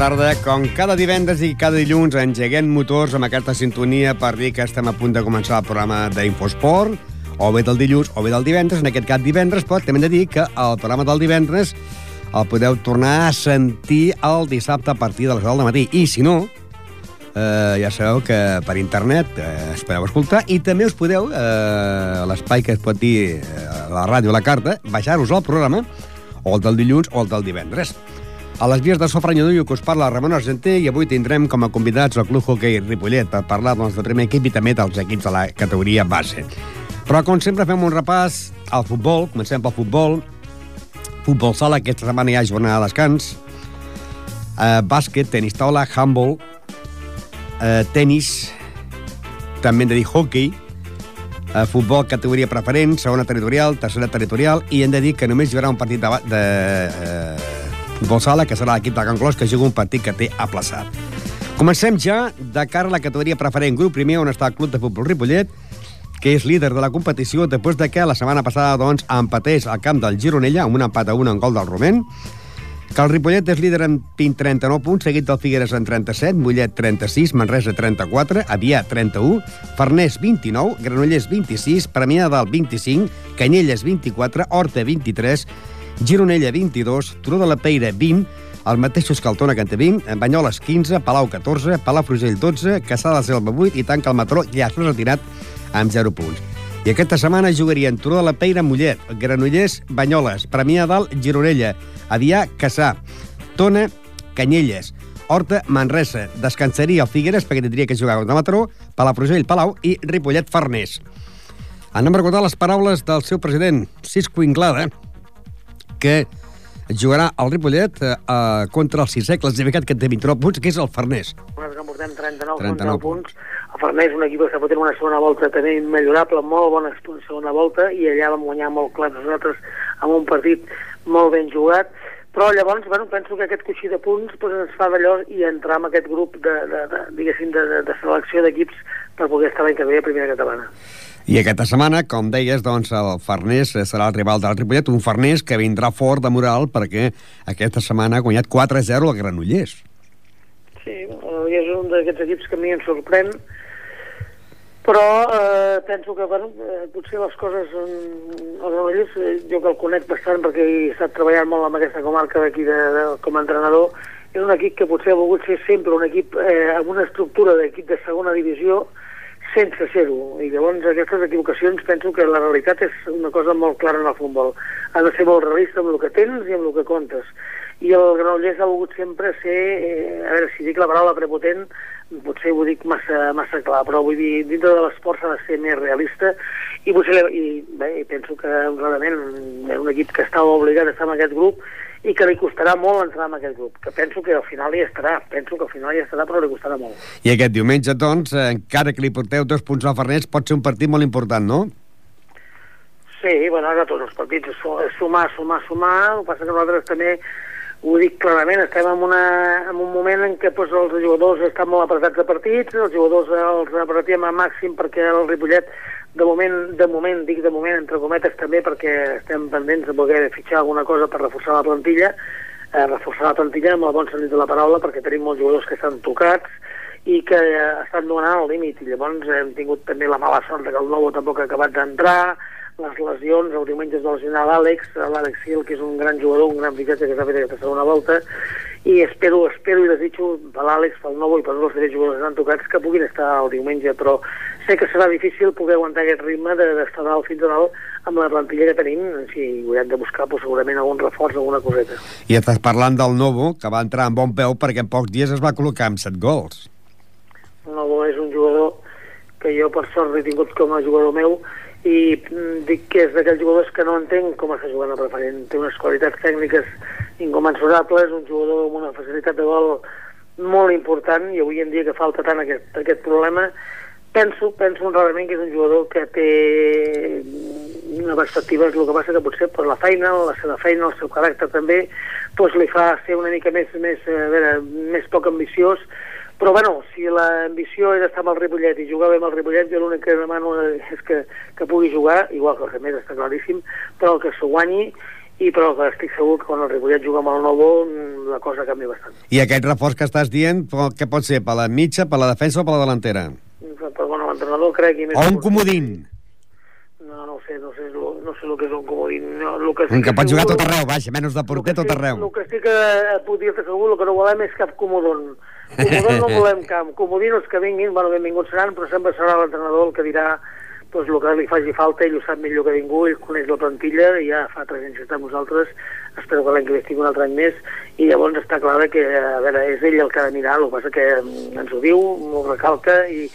tarda. Com cada divendres i cada dilluns engeguem motors amb aquesta sintonia per dir que estem a punt de començar el programa d'Infosport, o bé del dilluns o bé del divendres, en aquest cap divendres, però també hem de dir que el programa del divendres el podeu tornar a sentir el dissabte a partir de les 10 del matí. I si no, eh, ja sabeu que per internet eh, es podeu escoltar i també us podeu, eh, l'espai que es pot dir eh, la ràdio, la carta, baixar-vos el programa, o el del dilluns o el del divendres. A les vies de Sofranyoduyo que us parla Ramon Argenter i avui tindrem com a convidats el Club Hockey Ripollet per parlar doncs, del primer equip i també dels equips de la categoria base. Però com sempre fem un repàs al futbol, comencem pel futbol, futbol sala, aquesta setmana hi ha jornada de descans, eh, bàsquet, tenis taula, handball, eh, tenis, també hem de dir hockey, eh, futbol categoria preferent, segona territorial, tercera territorial, i hem de dir que només hi haurà un partit de, de eh, sala, que serà l'equip de Can Clos, que juga un partit que té aplaçat. Comencem ja de cara a la categoria preferent, grup primer, on està el Club de Futbol Ripollet, que és líder de la competició després de que la setmana passada doncs, empatés al camp del Gironella amb un empat a un en gol del Roment, que el Ripollet és líder amb 39 punts, seguit del Figueres en 37, Mollet 36, Manresa 34, Avià 31, Farners 29, Granollers 26, Premià del 25, Canyelles 24, Horta 23, Gironella 22, Turó de la Peira 20, el mateix Escaltona que en té 20, Banyoles 15, Palau 14, Palafrugell 12, Caçà de Selva 8 i tanca el Matró s'ha retirat amb 0 punts. I aquesta setmana jugarien Turó de la Peira, Mollet, Granollers, Banyoles, Premià Dalt, Gironella, Avià, Caçà, Tona, Canyelles, Horta, Manresa, descansaria el Figueres perquè tindria que jugar contra Mataró, Palafrugell, Palau i Ripollet, Farners. Anem a recordar les paraules del seu president, Cisco Inglada, que jugarà al Ripollet eh, contra el sisè classificat que té 29 punts, que és el Farners. Nosaltres que portem 39, 39 39 punts. El Farners, un equip que està fotent una segona volta també immillorable, molt bona segona volta, i allà vam guanyar molt clar nosaltres amb un partit molt ben jugat, però llavors, bueno, penso que aquest coixí de punts doncs, ens fa d'allò i entrar en aquest grup de, de, de, diguéssim, de, de, de selecció d'equips per poder estar l'any que ve a Primera Catalana. I aquesta setmana, com deies, doncs, el Farners serà el rival del Ripollet, un Farners que vindrà fort de moral perquè aquesta setmana ha guanyat 4-0 al Granollers. Sí, és un d'aquests equips que a mi em sorprèn, però eh, penso que, bueno, eh, potser les coses en, el Granollers, eh, jo que el conec bastant perquè he estat treballant molt amb aquesta comarca d'aquí de, de, com a entrenador, és un equip que potser ha volgut ser sempre un equip eh, amb una estructura d'equip de segona divisió, sense ser-ho. I llavors aquestes equivocacions penso que la realitat és una cosa molt clara en el futbol. Ha de ser molt realista amb el que tens i amb el que comptes. I el Granollers ha volgut sempre ser, eh, a veure si dic la paraula prepotent, potser ho dic massa, massa clar, però vull dir, dintre de l'esport s'ha de ser més realista i potser, i, bé, penso que clarament és un equip que estava obligat a estar en aquest grup i que li costarà molt entrar en aquest grup, que penso que al final hi estarà, penso que al final hi estarà, però li costarà molt. I aquest diumenge, doncs, eh, encara que li porteu dos punts al Farners, pot ser un partit molt important, no? Sí, bueno, ara tots els partits és sumar, sumar, sumar, el que passa que nosaltres també ho dic clarament, estem en, una, en un moment en què doncs, els jugadors estan molt apretats de partits, els jugadors els apretem a màxim perquè el Ripollet de moment, de moment, dic de moment, entre cometes també perquè estem pendents de poder fitxar alguna cosa per reforçar la plantilla, eh, reforçar la plantilla amb el bon sentit de la paraula perquè tenim molts jugadors que estan tocats i que eh, estan donant al límit. I llavors hem tingut també la mala sort que el nou tampoc ha acabat d'entrar les lesions, el diumenge es va lesionar l'Àlex, l'Àlex Sil, que és un gran jugador, un gran fitxatge que s'ha fet aquesta segona volta, i espero, espero i desitjo per l'Àlex, pel Novo i per tots els tres jugadors que han tocats que puguin estar el diumenge, però sé que serà difícil poder aguantar aquest ritme d'estar dalt fins a dalt amb la plantilla que tenim, si haurem de buscar pues, segurament algun reforç, alguna coseta. I estàs parlant del Novo, que va entrar amb bon peu perquè en pocs dies es va col·locar amb set gols. El Novo és un jugador que jo per sort he tingut com a jugador meu i mm, dic que és d'aquells jugadors que no entenc com està jugant el preferent. Té unes qualitats tècniques incommensurables, un jugador amb una facilitat de gol molt important i avui en dia que falta tant aquest, aquest problema penso, penso honradament que és un jugador que té una perspectiva, és el que passa que potser per la feina, la seva feina, el seu caràcter també, doncs li fa ser una mica més, més, a veure, més poc ambiciós però bueno, si l'ambició és estar amb el Ripollet i jugar bé amb el Ripollet, jo l'únic que demano és que, que pugui jugar, igual que els altres està claríssim, però que s'ho guanyi i però que estic segur que quan el Ripollet juga amb el Novo la cosa canvia bastant. I aquest reforç que estàs dient, què pot ser? Per la mitja, per la defensa o per la delantera? Però bueno, l'entrenador crec... I més o un comodín. No, no ho sé, no sé, no sé el que és un comodín. No, el que, sí que pot jugar tot arreu, vaja, menys de porter tot arreu. El que sí que puc dir-te segur, el que no volem és cap comodon. Comodon no volem cap. Comodins que vinguin, bueno, benvinguts seran, però sempre serà l'entrenador el que dirà doncs, el que li faci falta, ell ho sap millor que ningú, ell coneix la plantilla, i ja fa tres anys que està amb nosaltres, espero que l'any que ve estigui un altre any més, i llavors està clar que, a veure, és ell el que ha de mirar, el que passa que mm, ens ho diu, m'ho recalca, i,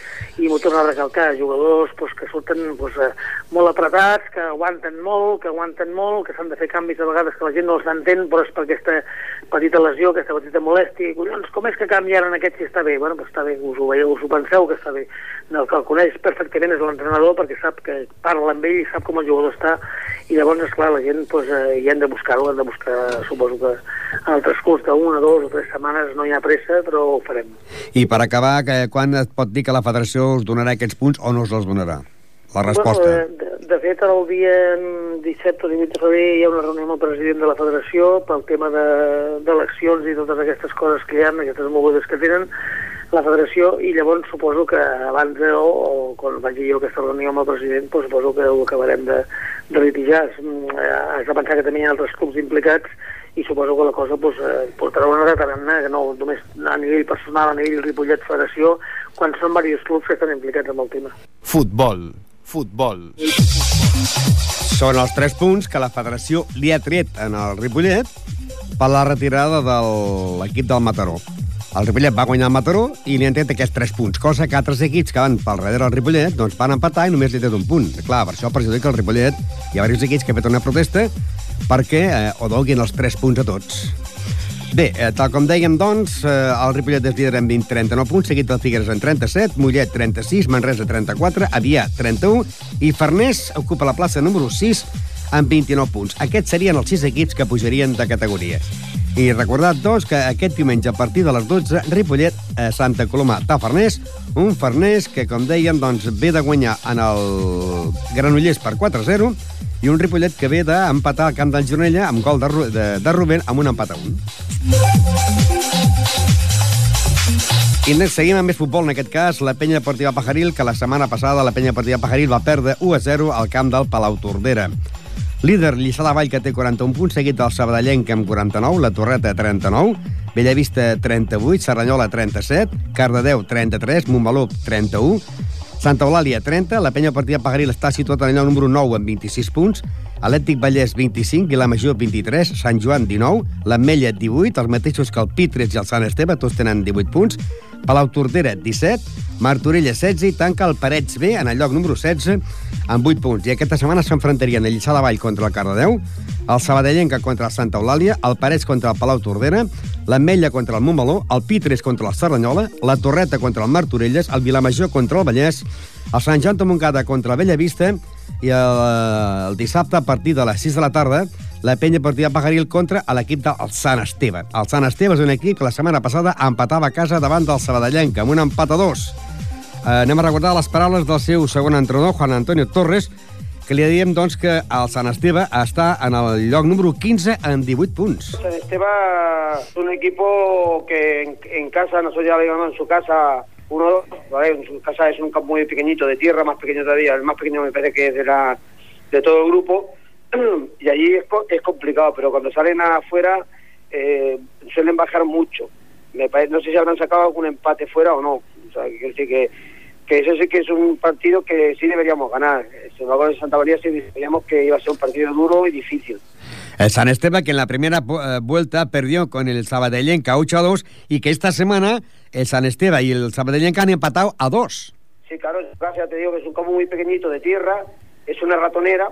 i m'ho torna a recalcar, jugadors pues, que surten pues, eh, molt apretats, que aguanten molt, que aguanten molt, que s'han de fer canvis a vegades que la gent no els entén, però és per aquesta petita lesió, aquesta petita molèstia, i collons, com és que canviaran aquest si està bé? Bueno, pues està bé, us ho, veieu, us ho penseu que està bé. El que el coneix perfectament és l'entrenador perquè sap que parla amb ell i sap com el jugador està, i llavors, esclar, la gent pues, eh, hi han de buscar-ho, han de buscar, suposo que el transcurs d'una, dues o tres setmanes no hi ha pressa, però ho farem. I per acabar, que, quan es pot dir que la federació us donarà aquests punts o no us els donarà? La resposta. Bueno, de, de fet, el dia 17 o 18 de febrer hi ha una reunió amb el president de la federació pel tema d'eleccions de, i totes aquestes coses que hi ha, aquestes mogudes que tenen, la federació i llavors suposo que abans o, o quan vagi jo aquesta reunió amb el president doncs suposo que ho acabarem de, de litigar. Mm, eh, has de pensar que també hi ha altres clubs implicats i suposo que la cosa doncs, eh, portarà una data que no només a nivell personal, a nivell Ripollet Federació, quan són diversos clubs que estan implicats en el tema. Futbol, futbol. Són els tres punts que la federació li ha tret en el Ripollet per la retirada de l'equip del Mataró. El Ripollet va guanyar el Mataró i li han tret aquests 3 punts, cosa que altres equips que van pel darrere del Ripollet doncs van empatar i només li tret un punt. Clar, per això perjudica el Ripollet. Hi ha diversos equips que han fet una protesta perquè eh, o doguin els 3 punts a tots. Bé, eh, tal com dèiem, doncs, eh, el Ripollet és líder amb 20, 39 punts, seguit del Figueres en 37, Mollet 36, Manresa 34, Avià 31 i Farners ocupa la plaça número 6 amb 29 punts. Aquests serien els 6 equips que pujarien de categoria. I recordar, doncs, que aquest diumenge a partir de les 12, Ripollet, a Santa Coloma, Tafarners, un Farners que, com dèiem, doncs, ve de guanyar en el Granollers per 4-0 i un Ripollet que ve d'empatar al camp del Gironella amb gol de, de, de Rubén amb un empat a 1. I seguim amb més futbol, en aquest cas, la penya deportiva Pajaril, que la setmana passada la penya deportiva Pajaril va perdre 1-0 al camp del Palau Tordera. Líder Lliçà de Vall, que té 41 punts, seguit del Sabadellenc amb 49, la Torreta 39, Bellavista 38, Serranyola 37, Cardedeu 33, Montmeló 31, Santa Eulàlia 30, la penya partida Pagaril està situat en el número 9 amb 26 punts, Atlètic Vallès 25, Vilamajor 23, Sant Joan 19, l'Ametlla 18, els mateixos que el Pitres i el Sant Esteve, tots tenen 18 punts, Palau Tordera 17, Martorella 16 i tanca el Parets B en el lloc número 16 amb 8 punts. I aquesta setmana s'enfrontarien el Lliçà de Vall contra el Cardedeu, el Sabadellenca contra el Santa Eulàlia, el Parets contra el Palau Tordera, l'Ametlla contra el Montmeló, el Pitres contra el Cerdanyola, la Torreta contra el Martorelles, el Vilamajor contra el Vallès, el Sant Joan de Montcada contra la Bella Vista i el, el dissabte a partir de les 6 de la tarda la penya partida Pajaril contra l'equip del Sant Esteve. El Sant Esteve és un equip que la setmana passada empatava a casa davant del Sabadellenca amb un empat a dos. Eh, anem a recordar les paraules del seu segon entrenador, Juan Antonio Torres, que li diem doncs, que el Sant Esteve està en el lloc número 15 en 18 punts. Sant Esteve es un equipo que en, en casa, nosotros ya le en su casa uno, ¿vale? en su casa es un campo muy pequeñito de tierra, más pequeño todavía, el más pequeño me parece que es de, la, de todo el grupo, y allí es, es complicado, pero cuando salen afuera eh, suelen bajar mucho. Me parece, no sé si habrán sacado algún empate fuera o no. O sea, decir que que eso sí que es un partido que sí deberíamos ganar. Sin embargo, en Santa María sí sabíamos que iba a ser un partido duro y difícil. El San Esteban que en la primera uh, vuelta perdió con el Sabadellenca 8 a 2 y que esta semana el San Esteban y el Sabadellenca han empatado a 2. Sí, claro, ya te digo que es un campo muy pequeñito de tierra, es una ratonera,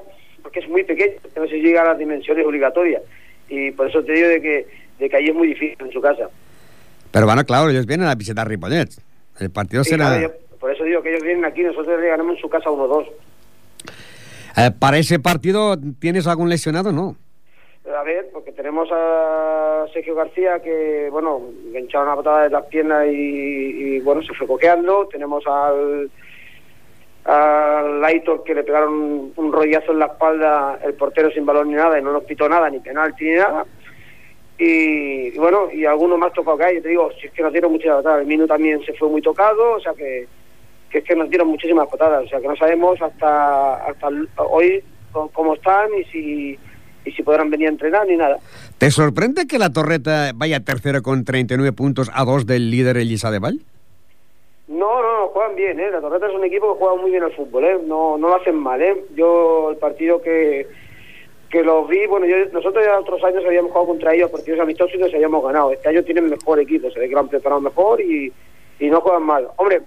porque es muy pequeño, no se llega a las dimensiones obligatorias. Y por eso te digo de que, de que ahí es muy difícil en su casa. Pero bueno, claro, ellos vienen a visitar Ripollet. El partido sí, será... Claro, Por eso digo que ellos vienen aquí, nosotros le ganamos en su casa 1-2. Eh, ¿Para ese partido tienes algún lesionado no? A ver, porque tenemos a Sergio García que, bueno, le una patada de las piernas y, y, bueno, se fue coqueando. Tenemos al al Aitor que le pegaron un rollazo en la espalda el portero sin balón ni nada y no nos pitó nada, ni penalti ni nada. Y, bueno, y algunos más tocado que hay, te digo, si es que nos dieron muchas patadas, el Minu también se fue muy tocado, o sea que, es que nos dieron muchísimas patadas, o sea que no sabemos hasta, hasta hoy cómo están y si, y si podrán venir a entrenar ni nada. ¿Te sorprende que la Torreta vaya tercera con 39 puntos a dos del líder el de? No, no, no, juegan bien, ¿eh? La Torreta es un equipo que juega muy bien al fútbol, ¿eh? No, no lo hacen mal, ¿eh? Yo, el partido que, que los vi, bueno, yo, nosotros ya otros años habíamos jugado contra ellos partidos amistosos y los habíamos ganado. Este año tienen mejor equipo, se ve que lo han preparado mejor y, y no juegan mal. Hombre,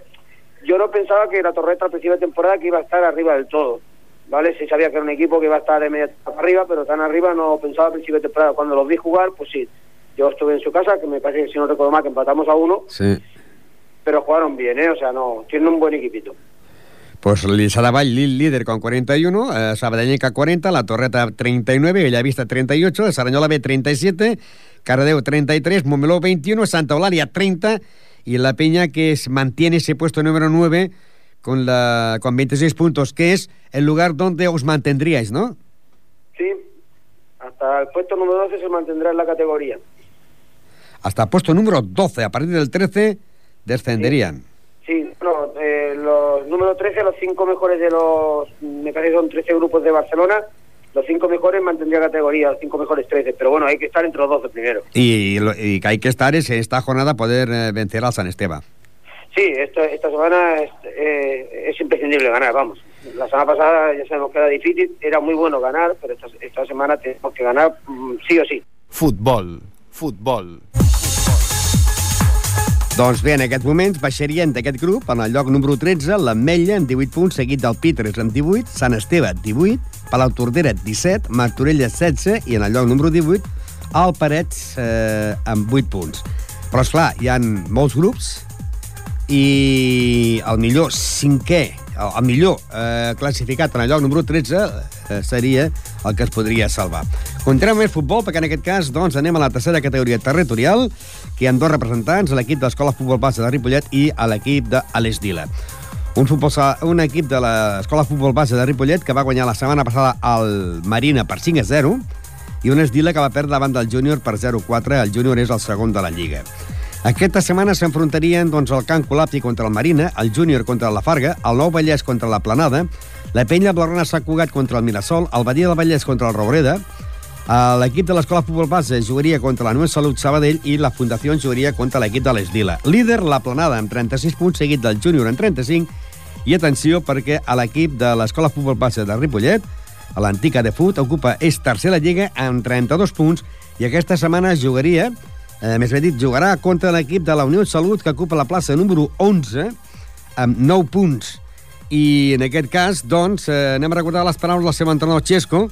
yo no pensaba que la Torreta al principio de temporada que iba a estar arriba del todo, ¿vale? Sí sabía que era un equipo que iba a estar de media arriba, pero tan arriba no pensaba al principio de temporada. Cuando los vi jugar, pues sí. Yo estuve en su casa, que me parece que si no recuerdo mal, que empatamos a uno, Sí. Pero jugaron bien, ¿eh? O sea, no, tienen un buen equipito. Pues l'Issada Vall, lí- líder con 41, eh, Sabadellenca 40, La Torreta 39, Bellavista 38, Saranyola B 37, Cardeu 33, Momeló 21, Santa Eulalia 30 y La Peña que es- mantiene ese puesto número 9 con, la, con 26 puntos, que es el lugar donde os mantendríais, ¿no? Sí, hasta el puesto número 12 se mantendrá en la categoría. Hasta puesto número 12, a partir del 13 descenderían. Sí, no, eh, los número 13, los cinco mejores de los, me parece que son 13 grupos de Barcelona, los cinco mejores mantendría categoría, los cinco mejores 13, pero bueno, hay que estar entre los 12 primero. Y, lo- y que hay que estar es en esta jornada poder eh, vencer al San Esteban. Sí, esta, esta semana es, eh, es imprescindible ganar, vamos. La semana pasada ya sabemos que era difícil, era muy bueno ganar, pero esta, esta semana tenemos que ganar mm, sí o sí. Futbol, futbol. Doncs bé, en aquests moments baixarien d'aquest grup en el lloc número 13, l'Ametlla amb 18 punts, seguit del Pitres amb 18, Sant Esteve 18, Palau Tordera 17, Martorella 16 i en el lloc número 18 el Parets eh, amb 8 punts. Però, esclar, hi han molts grups i el millor cinquè, el, millor eh, classificat en el lloc número 13 eh, seria el que es podria salvar. Continuem amb el futbol, perquè en aquest cas doncs, anem a la tercera categoria territorial, que hi ha dos representants, l'equip de l'Escola Futbol Base de Ripollet i l'equip de l'Esdila. Un, futbol, un equip de l'Escola Futbol Base de Ripollet que va guanyar la setmana passada al Marina per 5 a 0 i un Esdila que va perdre davant del júnior per 0-4. El júnior és el segon de la Lliga. Aquesta setmana s'enfrontarien doncs, el Can Colapti contra el Marina, el Júnior contra la Farga, el Nou Vallès contra la Planada, la Penya Blaugrana Sant Cugat contra el Mirasol, el Badia del Vallès contra el Roureda, eh, l'equip de l'Escola Futbol Base jugaria contra la Nueva Salut Sabadell i la Fundació jugaria contra l'equip de l'Esdila. Líder, la Planada, amb 36 punts, seguit del Júnior amb 35, i atenció perquè a l'equip de l'Escola Futbol Base de Ripollet, a l'antica de Fut, ocupa és tercer la Lliga amb 32 punts i aquesta setmana jugaria, eh, més ben dit, jugarà contra l'equip de la Unió de Salut que ocupa la plaça número 11 amb 9 punts. I en aquest cas, doncs, eh, anem a recordar les paraules del seu entrenador Xesco,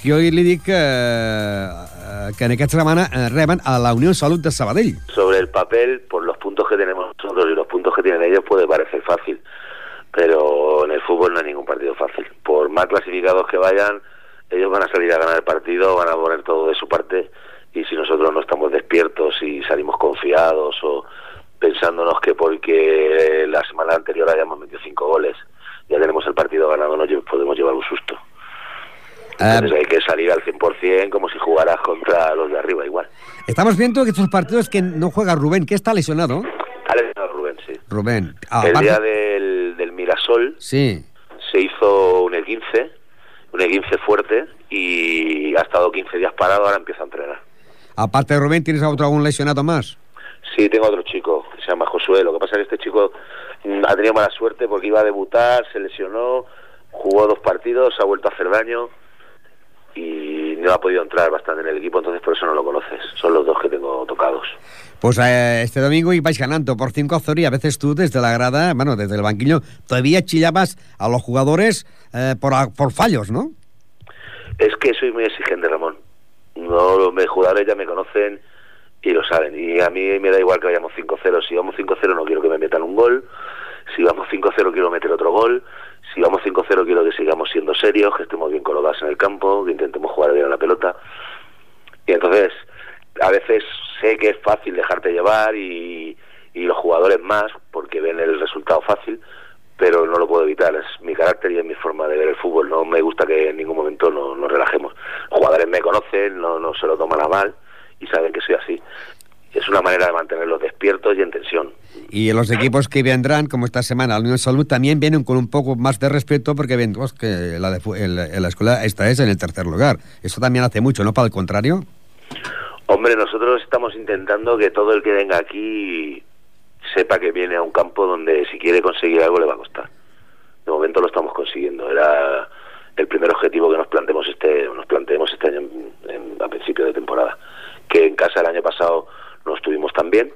jo li dic que, eh, que en aquesta setmana eh, reben a la Unió de Salut de Sabadell. sobre el papel, por los puntos que tenemos nosotros y los puntos que tienen ellos, puede parecer fácil. Pero en el fútbol no hay ningún partido fácil. Por más clasificados que vayan, ellos van a salir a ganar el partido, van a poner todo de su parte. Y si nosotros no estamos despiertos y salimos confiados o pensándonos que porque la semana anterior hayamos metido cinco goles, ya tenemos el partido ganado, nos podemos llevar un susto. Entonces Eh, hay que salir al 100% como si jugaras contra los de arriba igual. estamos viendo que estos partidos que no juega Rubén, que está lesionado. Alex Rubén, sí. Rubén. ah, el día del, del Mirasol Sí. se hizo un E15, un E15 fuerte y ha estado 15 días parado, ahora empieza a entrenar. Aparte de Rubén, ¿tienes a otro algún lesionado más? Sí, tengo otro chico, que se llama Josué. Lo que pasa es que este chico mm, ha tenido mala suerte porque iba a debutar, se lesionó, jugó dos partidos, ha vuelto a hacer daño y no ha podido entrar bastante en el equipo, entonces por eso no lo conoces. Son los dos que tengo tocados. Pues eh, este domingo ibais ganando por 5 a 0 y a veces tú desde la grada, bueno, desde el banquillo, todavía chillabas a los jugadores eh, por, por fallos, ¿no? Es que soy muy exigente, Ramón. No, los jugadores ya me conocen y lo saben. Y a mí me da igual que vayamos 5-0. Si vamos 5-0 no quiero que me metan un gol. Si vamos 5-0 quiero meter otro gol. Si vamos 5-0 quiero que sigamos siendo serios, que estemos bien colocados en el campo, que intentemos jugar bien a la pelota. Y entonces, a veces sé que es fácil dejarte llevar y, los jugadores más, porque ven el resultado fácil, pero no lo puedo evitar, es mi carácter y es mi forma de ver el fútbol, no me gusta que en ningún momento nos, nos relajemos. Los jugadores me conocen, no, no se lo toman a mal y saben que soy así. Es una manera de mantenerlos despiertos y en tensión. Y los equipos que vendrán, como esta semana, la Unión de Salud, también vienen con un poco más de respeto porque ven pues, que la, de, el- el- la escuela esta es en el tercer lugar. Eso también hace mucho, ¿no? Para el contrario. Hombre, nosotros estamos intentando que todo el que venga aquí sepa que viene a un campo donde si quiere conseguir algo le va a costar. De momento lo estamos consiguiendo. Era el primer objetivo que nos planteemos este, nos planteemos este año en- en- a principio de temporada. Que en casa el año pasado no estuvimos tan bien,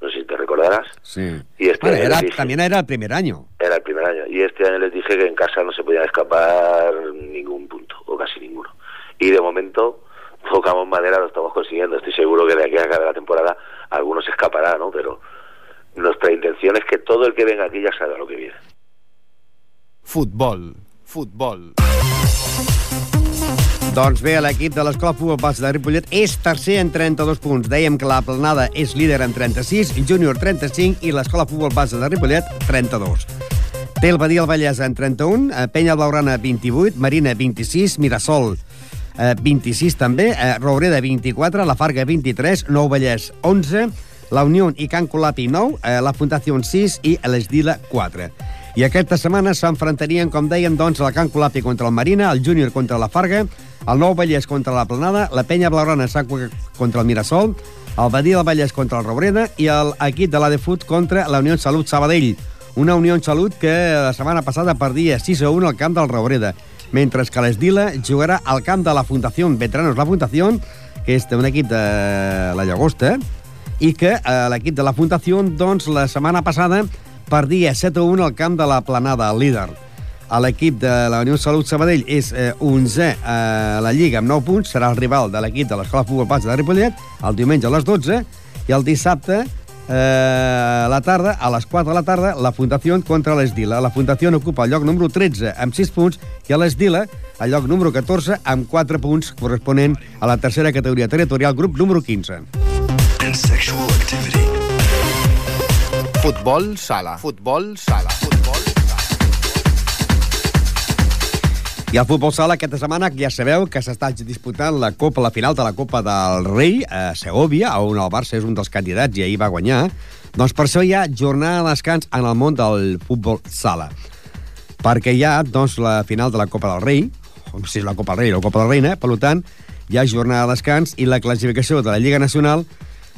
no sé si te recordarás. Sí. Y este Bueno, año era, les dije- también era el primer año. Era el primer año. Y este año les dije que en casa no se podía escapar ningún punto, o casi ninguno. Y de momento, tocamos madera, lo estamos consiguiendo. Estoy seguro que de aquí a la temporada alguno se escapará, ¿no? Pero nuestra intención es que todo el que venga aquí ya sabe a lo que viene. Futbol. Futbol. Doncs bé, l'equip de l'Escola Futbol Base de Ripollet és tercer en 32 punts. Dèiem que la Planada és líder en 36, Júnior 35 i l'Escola Futbol Base de Ripollet 32. Té el Badia el Vallès en 31, eh, Penya Blaurana 28, Marina 26, Mirasol eh, 26 també, eh, Roureda 24, La Farga 23, Nou Vallès 11, la Unió i Can Colapi 9, eh, la Fundació 6 i l'Esdila 4. I aquesta setmana s'enfrontarien, com dèiem, doncs, el Can Colapi contra el Marina, el Júnior contra la Farga, el Nou Vallès contra la Planada, la Penya Blaurana contra el Mirasol, el Badia del Vallès contra el Roureda i l'equip de l'Adefut contra la Unió Salut Sabadell. Una Unió Salut que la setmana passada perdia 6 a 1 al camp del Roureda, mentre que l'Esdila jugarà al camp de la Fundació Veteranos La Fundació, que és un equip de la Llagosta, i que eh, l'equip de la Fundació, doncs, la setmana passada perdia 7 a 1 al camp de la Planada, el líder. L'equip de la Unió Salut Sabadell és eh, 11 a la Lliga amb 9 punts, serà el rival de l'equip de l'Escola Futbol Base de Ripollet, el diumenge a les 12, i el dissabte eh, a la tarda, a les 4 de la tarda, la Fundació contra l'Esdila. La Fundació ocupa el lloc número 13 amb 6 punts i a l'Esdila el lloc número 14 amb 4 punts corresponent a la tercera categoria territorial, grup número 15. and sexual activity. Futbol sala. Futbol sala. Futbol sala. I al futbol sala aquesta setmana ja sabeu que s'està disputant la Copa, la final de la Copa del Rei a Segovia, on el Barça és un dels candidats i ahir va guanyar. Doncs per això hi ha jornada de descans en el món del futbol sala. Perquè hi ha, doncs, la final de la Copa del Rei, o si és la Copa del Rei o la Copa del Reina, per tant, hi ha jornada de descans i la classificació de la Lliga Nacional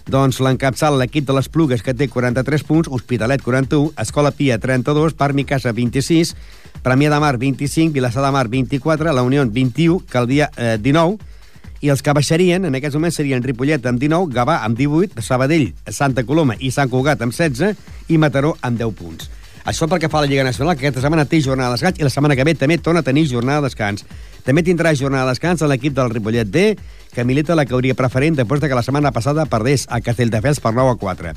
doncs l'encapçala l'equip de les Plugues, que té 43 punts, Hospitalet 41, Escola Pia 32, Parc Micasa 26, Premià de Mar 25, Vilassar de Mar 24, La Unió 21, Caldia eh, 19, i els que baixarien en aquests moments serien Ripollet amb 19, Gavà amb 18, Sabadell, Santa Coloma i Sant Cugat amb 16 i Mataró amb 10 punts. Això pel que fa a la Lliga Nacional, que aquesta setmana té jornada de descans i la setmana que ve també torna a tenir jornada de descans. També tindrà jornada de descans a l'equip del Ripollet D, que milita la categoria preferent després de que la setmana passada perdés a Castelldefels per 9 a 4.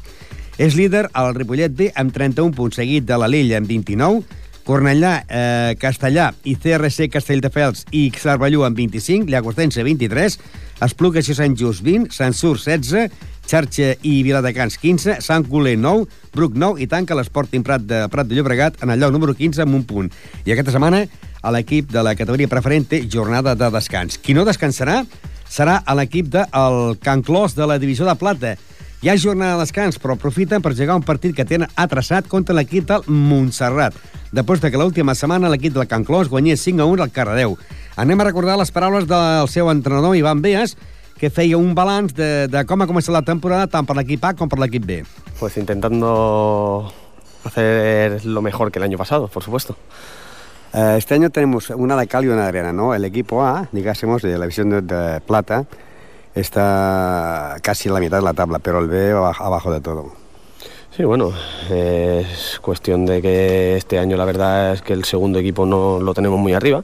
És líder el Ripollet B amb 31 punts, seguit de l'Alella amb 29, Cornellà, eh, Castellà i CRC Castelldefels i Cervelló amb 25, Llagostense 23, Esplugues i Sant Just 20, Sant Sur 16, Xarxa i Viladecans 15, Sant Coler 9, Bruc 9 i tanca l'Sporting Prat de Prat de Llobregat en el lloc número 15 amb un punt. I aquesta setmana a l'equip de la categoria preferent jornada de descans. Qui no descansarà serà a l'equip del Can Clos de la divisió de plata. Hi ha jornada de descans, però aprofiten per llegar un partit que tenen atraçat contra l'equip del Montserrat. Després de que l'última setmana l'equip del Can Clos guanyés 5 a 1 al Cardedeu. Anem a recordar les paraules del seu entrenador, Ivan Beas, que feia un balanç de, de com ha començat la temporada tant per l'equip A com per l'equip B. Pues intentando hacer lo mejor que el año pasado, por supuesto. Eh, Este año tenemos una de cal y una de arena, ¿no? El equipo A, digásemos, de la división de, plata, está casi en la mitad de la tabla, pero el B abajo, de todo. Sí, bueno, es cuestión de que este año la verdad es que el segundo equipo no lo tenemos muy arriba.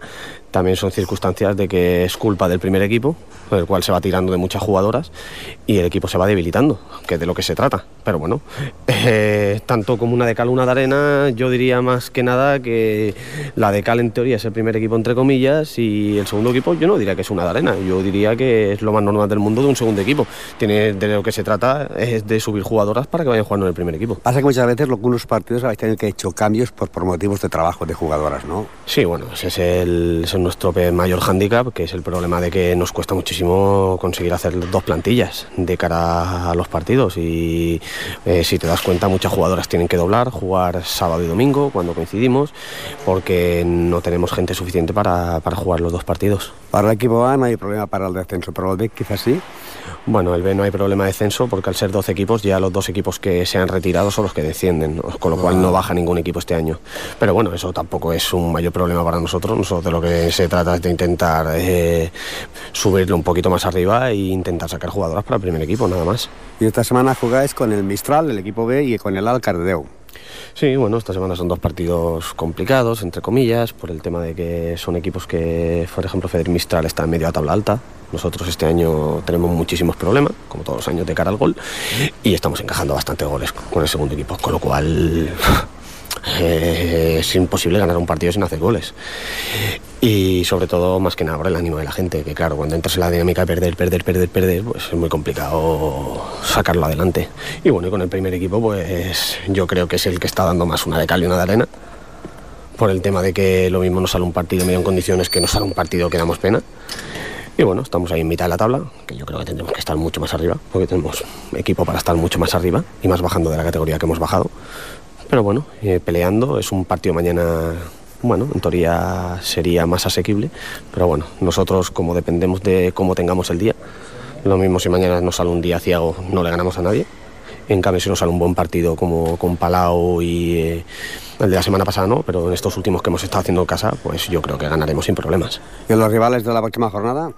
También son circunstancias de que es culpa del primer equipo, el cual se va tirando de muchas jugadoras y el equipo se va debilitando, que es de lo que se trata. Pero bueno, eh, tanto como una de cal, una de arena, yo diría más que nada que la de cal en teoría es el primer equipo entre comillas y el segundo equipo yo no diría que es una de arena, yo diría que es lo más normal del mundo de un segundo equipo. Tiene, de lo que se trata es de subir jugadoras para que vayan jugando en el primer equipo. Pasa que muchas veces algunos partidos habéis tenido que hecho cambios por, por motivos de trabajo de jugadoras, ¿no? Sí, bueno, ese es, el, ese es nuestro mayor hándicap, que es el problema de que nos cuesta muchísimo conseguir hacer dos plantillas de cara a los partidos. Y eh, si te das cuenta, muchas jugadoras tienen que doblar, jugar sábado y domingo cuando coincidimos, porque no tenemos gente suficiente para, para jugar los dos partidos. Para el equipo A no hay problema para el descenso, pero el B quizás sí. Bueno, el B no hay problema de descenso porque al ser 12 equipos ya los dos equipos que se han retirado son los que descienden, con lo cual no baja ningún equipo este año. Pero bueno, eso tampoco es un mayor problema para nosotros. Nosotros de lo que se trata es de intentar eh, subirlo un poquito más arriba e intentar sacar jugadoras para el primer equipo, nada más. Y esta semana jugáis con el Mistral, el equipo B, y con el Al Cardedeu. Sí, bueno, esta semana son dos partidos complicados, entre comillas, por el tema de que son equipos que, por ejemplo, Feder Mistral está en medio a tabla alta. Nosotros este año tenemos muchísimos problemas, como todos los años de cara al gol, y estamos encajando bastantes goles con el segundo equipo, con lo cual eh, es imposible ganar un partido sin hacer goles. Y sobre todo, más que nada, por el ánimo de la gente, que claro, cuando entras en la dinámica de perder, perder, perder, perder, pues es muy complicado sacarlo adelante. Y bueno, y con el primer equipo, pues yo creo que es el que está dando más una de cal y una de arena, por el tema de que lo mismo nos sale un partido medio en condiciones que nos sale un partido que damos pena. Y bueno, estamos ahí en mitad de la tabla, que yo creo que tendremos que estar mucho más arriba, porque tenemos equipo para estar mucho más arriba y más bajando de la categoría que hemos bajado. Pero bueno, eh, peleando, es un partido mañana, bueno, en teoría sería más asequible, pero bueno, nosotros como dependemos de cómo tengamos el día, lo mismo si mañana nos sale un día ciego, no le ganamos a nadie. En cambio, si nos sale un buen partido como con Palau y eh, el de la semana pasada no, pero en estos últimos que hemos estado haciendo en casa, pues yo creo que ganaremos sin problemas. ¿Y los rivales de la próxima jornada?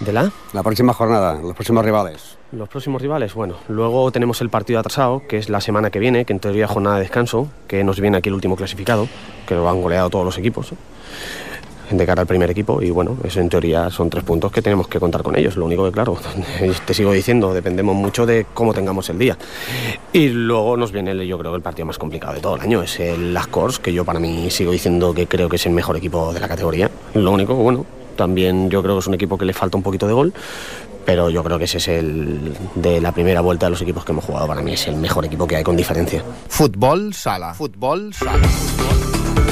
¿De la? La próxima jornada, los próximos rivales. Los próximos rivales, bueno, luego tenemos el partido atrasado, que es la semana que viene, que en teoría es jornada de descanso, que nos viene aquí el último clasificado, que lo han goleado todos los equipos, de cara al primer equipo, y bueno, eso en teoría son tres puntos que tenemos que contar con ellos. Lo único que, claro, te sigo diciendo, dependemos mucho de cómo tengamos el día. Y luego nos viene, el- yo creo, el partido más complicado de todo el año, es el Las Cors, que yo para mí sigo diciendo que creo que es el mejor equipo de la categoría. Lo único, bueno, también yo creo que es un equipo que le falta un poquito de gol, pero yo creo que ese es el de la primera vuelta de los equipos que hemos jugado. Para mí es el mejor equipo que hay con diferencia. Futbol sala. Futbol sala.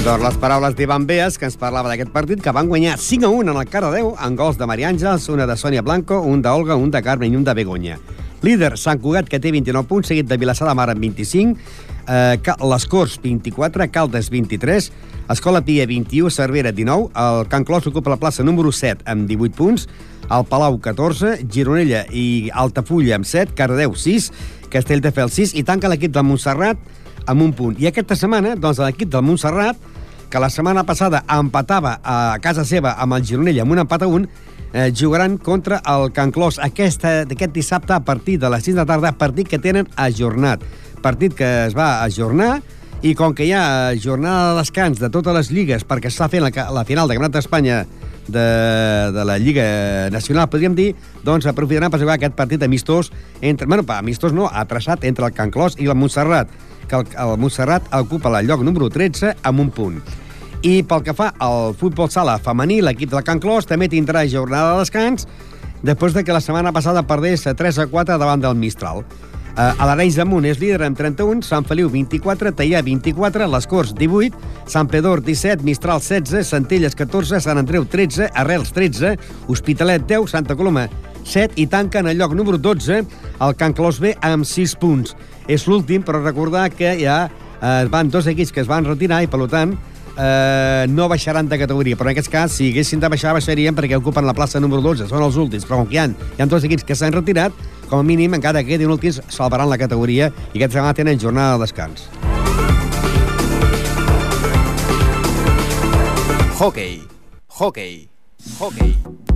Doncs les paraules d'Ivan Beas, que ens parlava d'aquest partit, que van guanyar 5 a 1 en el Cardedeu, amb gols de Maria Àngels, una de Sònia Blanco, un d'Olga, un de Carmen i un de Begoña. Líder, Sant Cugat, que té 29 punts, seguit de Vilassar de Mar amb 25, eh, les Corts 24, Caldes 23, Escola Pia 21, Cervera 19, el Can Clos ocupa la plaça número 7 amb 18 punts, el Palau 14, Gironella i Altafulla amb 7, Cardedeu 6, Castelldefels 6 i tanca l'equip del Montserrat amb un punt. I aquesta setmana, doncs, l'equip del Montserrat, que la setmana passada empatava a casa seva amb el Gironella amb un empat a un, eh, jugaran contra el Can Clos aquesta- aquest dissabte a partir de les 6 de la tarda, partit que tenen ajornat. Partit que es va ajornar i com que hi ha jornada de descans de totes les lligues perquè s'està fent la, la final de Campionat d'Espanya de, de la Lliga Nacional, podríem dir, doncs aprofitaran per jugar aquest partit amistós entre, bueno, amistós no, atrasat entre el Can Clos i el Montserrat, que el, el Montserrat ocupa el lloc número 13 amb un punt. I pel que fa al futbol sala femení, l'equip del Can Clos també tindrà jornada de descans després de que la setmana passada perdés 3 a 4 davant del Mistral. Uh, a l'Arenys de Munt és líder amb 31, Sant Feliu 24, Teià 24, Les Corts 18, Sant Pedor 17, Mistral 16, Centelles 14, Sant Andreu 13, Arrels 13, Hospitalet 10, Santa Coloma 7 i tanca en el lloc número 12 el Can Clos B amb 6 punts. És l'últim, però recordar que ja eh, van dos equips que es van retirar i, per tant, eh, no baixaran de categoria, però en aquest cas, si haguessin de baixar, baixarien perquè ocupen la plaça número 12, són els últims, però com que hi ha, hi ha dos equips que s'han retirat, com a mínim, encara que quedin últims, salvaran la categoria i aquesta setmana tenen jornada de descans. Hockey. Hockey. Hockey.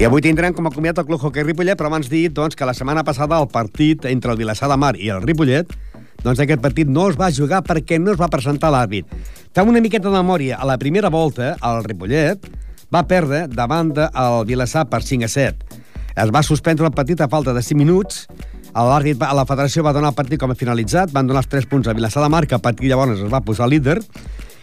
I avui tindrem com a comiat el Club Hockey Ripollet, però abans dir doncs, que la setmana passada el partit entre el Vilassar de Mar i el Ripollet doncs aquest partit no es va jugar perquè no es va presentar l'àrbit. Fem una miqueta de memòria. A la primera volta, el Ripollet va perdre davant del Vilassar per 5 a 7. Es va suspendre el partit a falta de 5 minuts. L'àrbit, va- la federació va donar el partit com a finalitzat, van donar els 3 punts a Vilassar de Mar, que a partir llavors es va posar líder,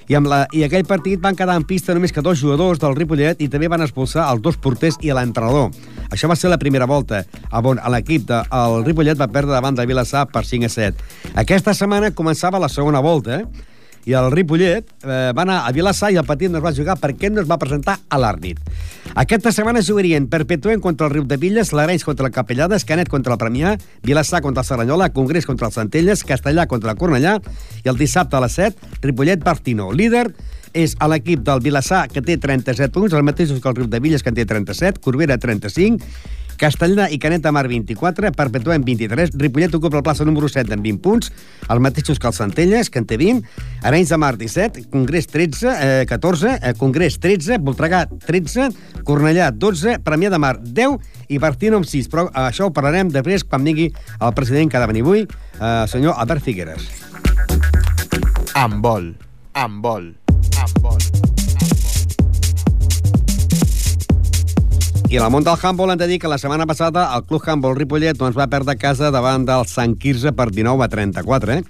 i, amb la, i aquell partit van quedar en pista només que dos jugadors del Ripollet i també van expulsar els dos porters i l'entrenador. Això va ser la primera volta, on l'equip del Ripollet va perdre davant de Vilassar per 5 a 7. Aquesta setmana començava la segona volta, i el Ripollet eh, va anar a Vilassar i el partit no es va jugar perquè no es va presentar a l'àrbit. Aquesta setmana jugarien Perpetuent contra el Riu de Villes, l'Arenys contra el Capellades, Canet contra el Premià, Vilassar contra el Serranyola, Congrés contra el Centelles, Castellà contra el Cornellà i el dissabte a les 7, Ripollet-Bartino. Líder és a l'equip del Vilassar, que té 37 punts, el mateix que el Riu de Villes, que en té 37, Corbera 35, Castellà i Canet de Mar 24, Perpetuem 23, Ripollet ocupa la plaça número 7 amb 20 punts, els mateixos que el Centelles, que en té 20, Arenys de Mar 17, Congrés 13, eh, 14, eh, Congrés 13, Voltregà 13, Cornellà 12, Premià de Mar 10 i Bartino amb 6. Però això ho parlarem després quan vingui el president que ha de venir avui, eh, senyor Albert Figueres. Amb vol. Amb vol. Amb vol. I el món del handball hem de dir que la setmana passada el Club Handball Ripollet doncs, va perdre casa davant del Sant Quirze per 19 a 34, eh?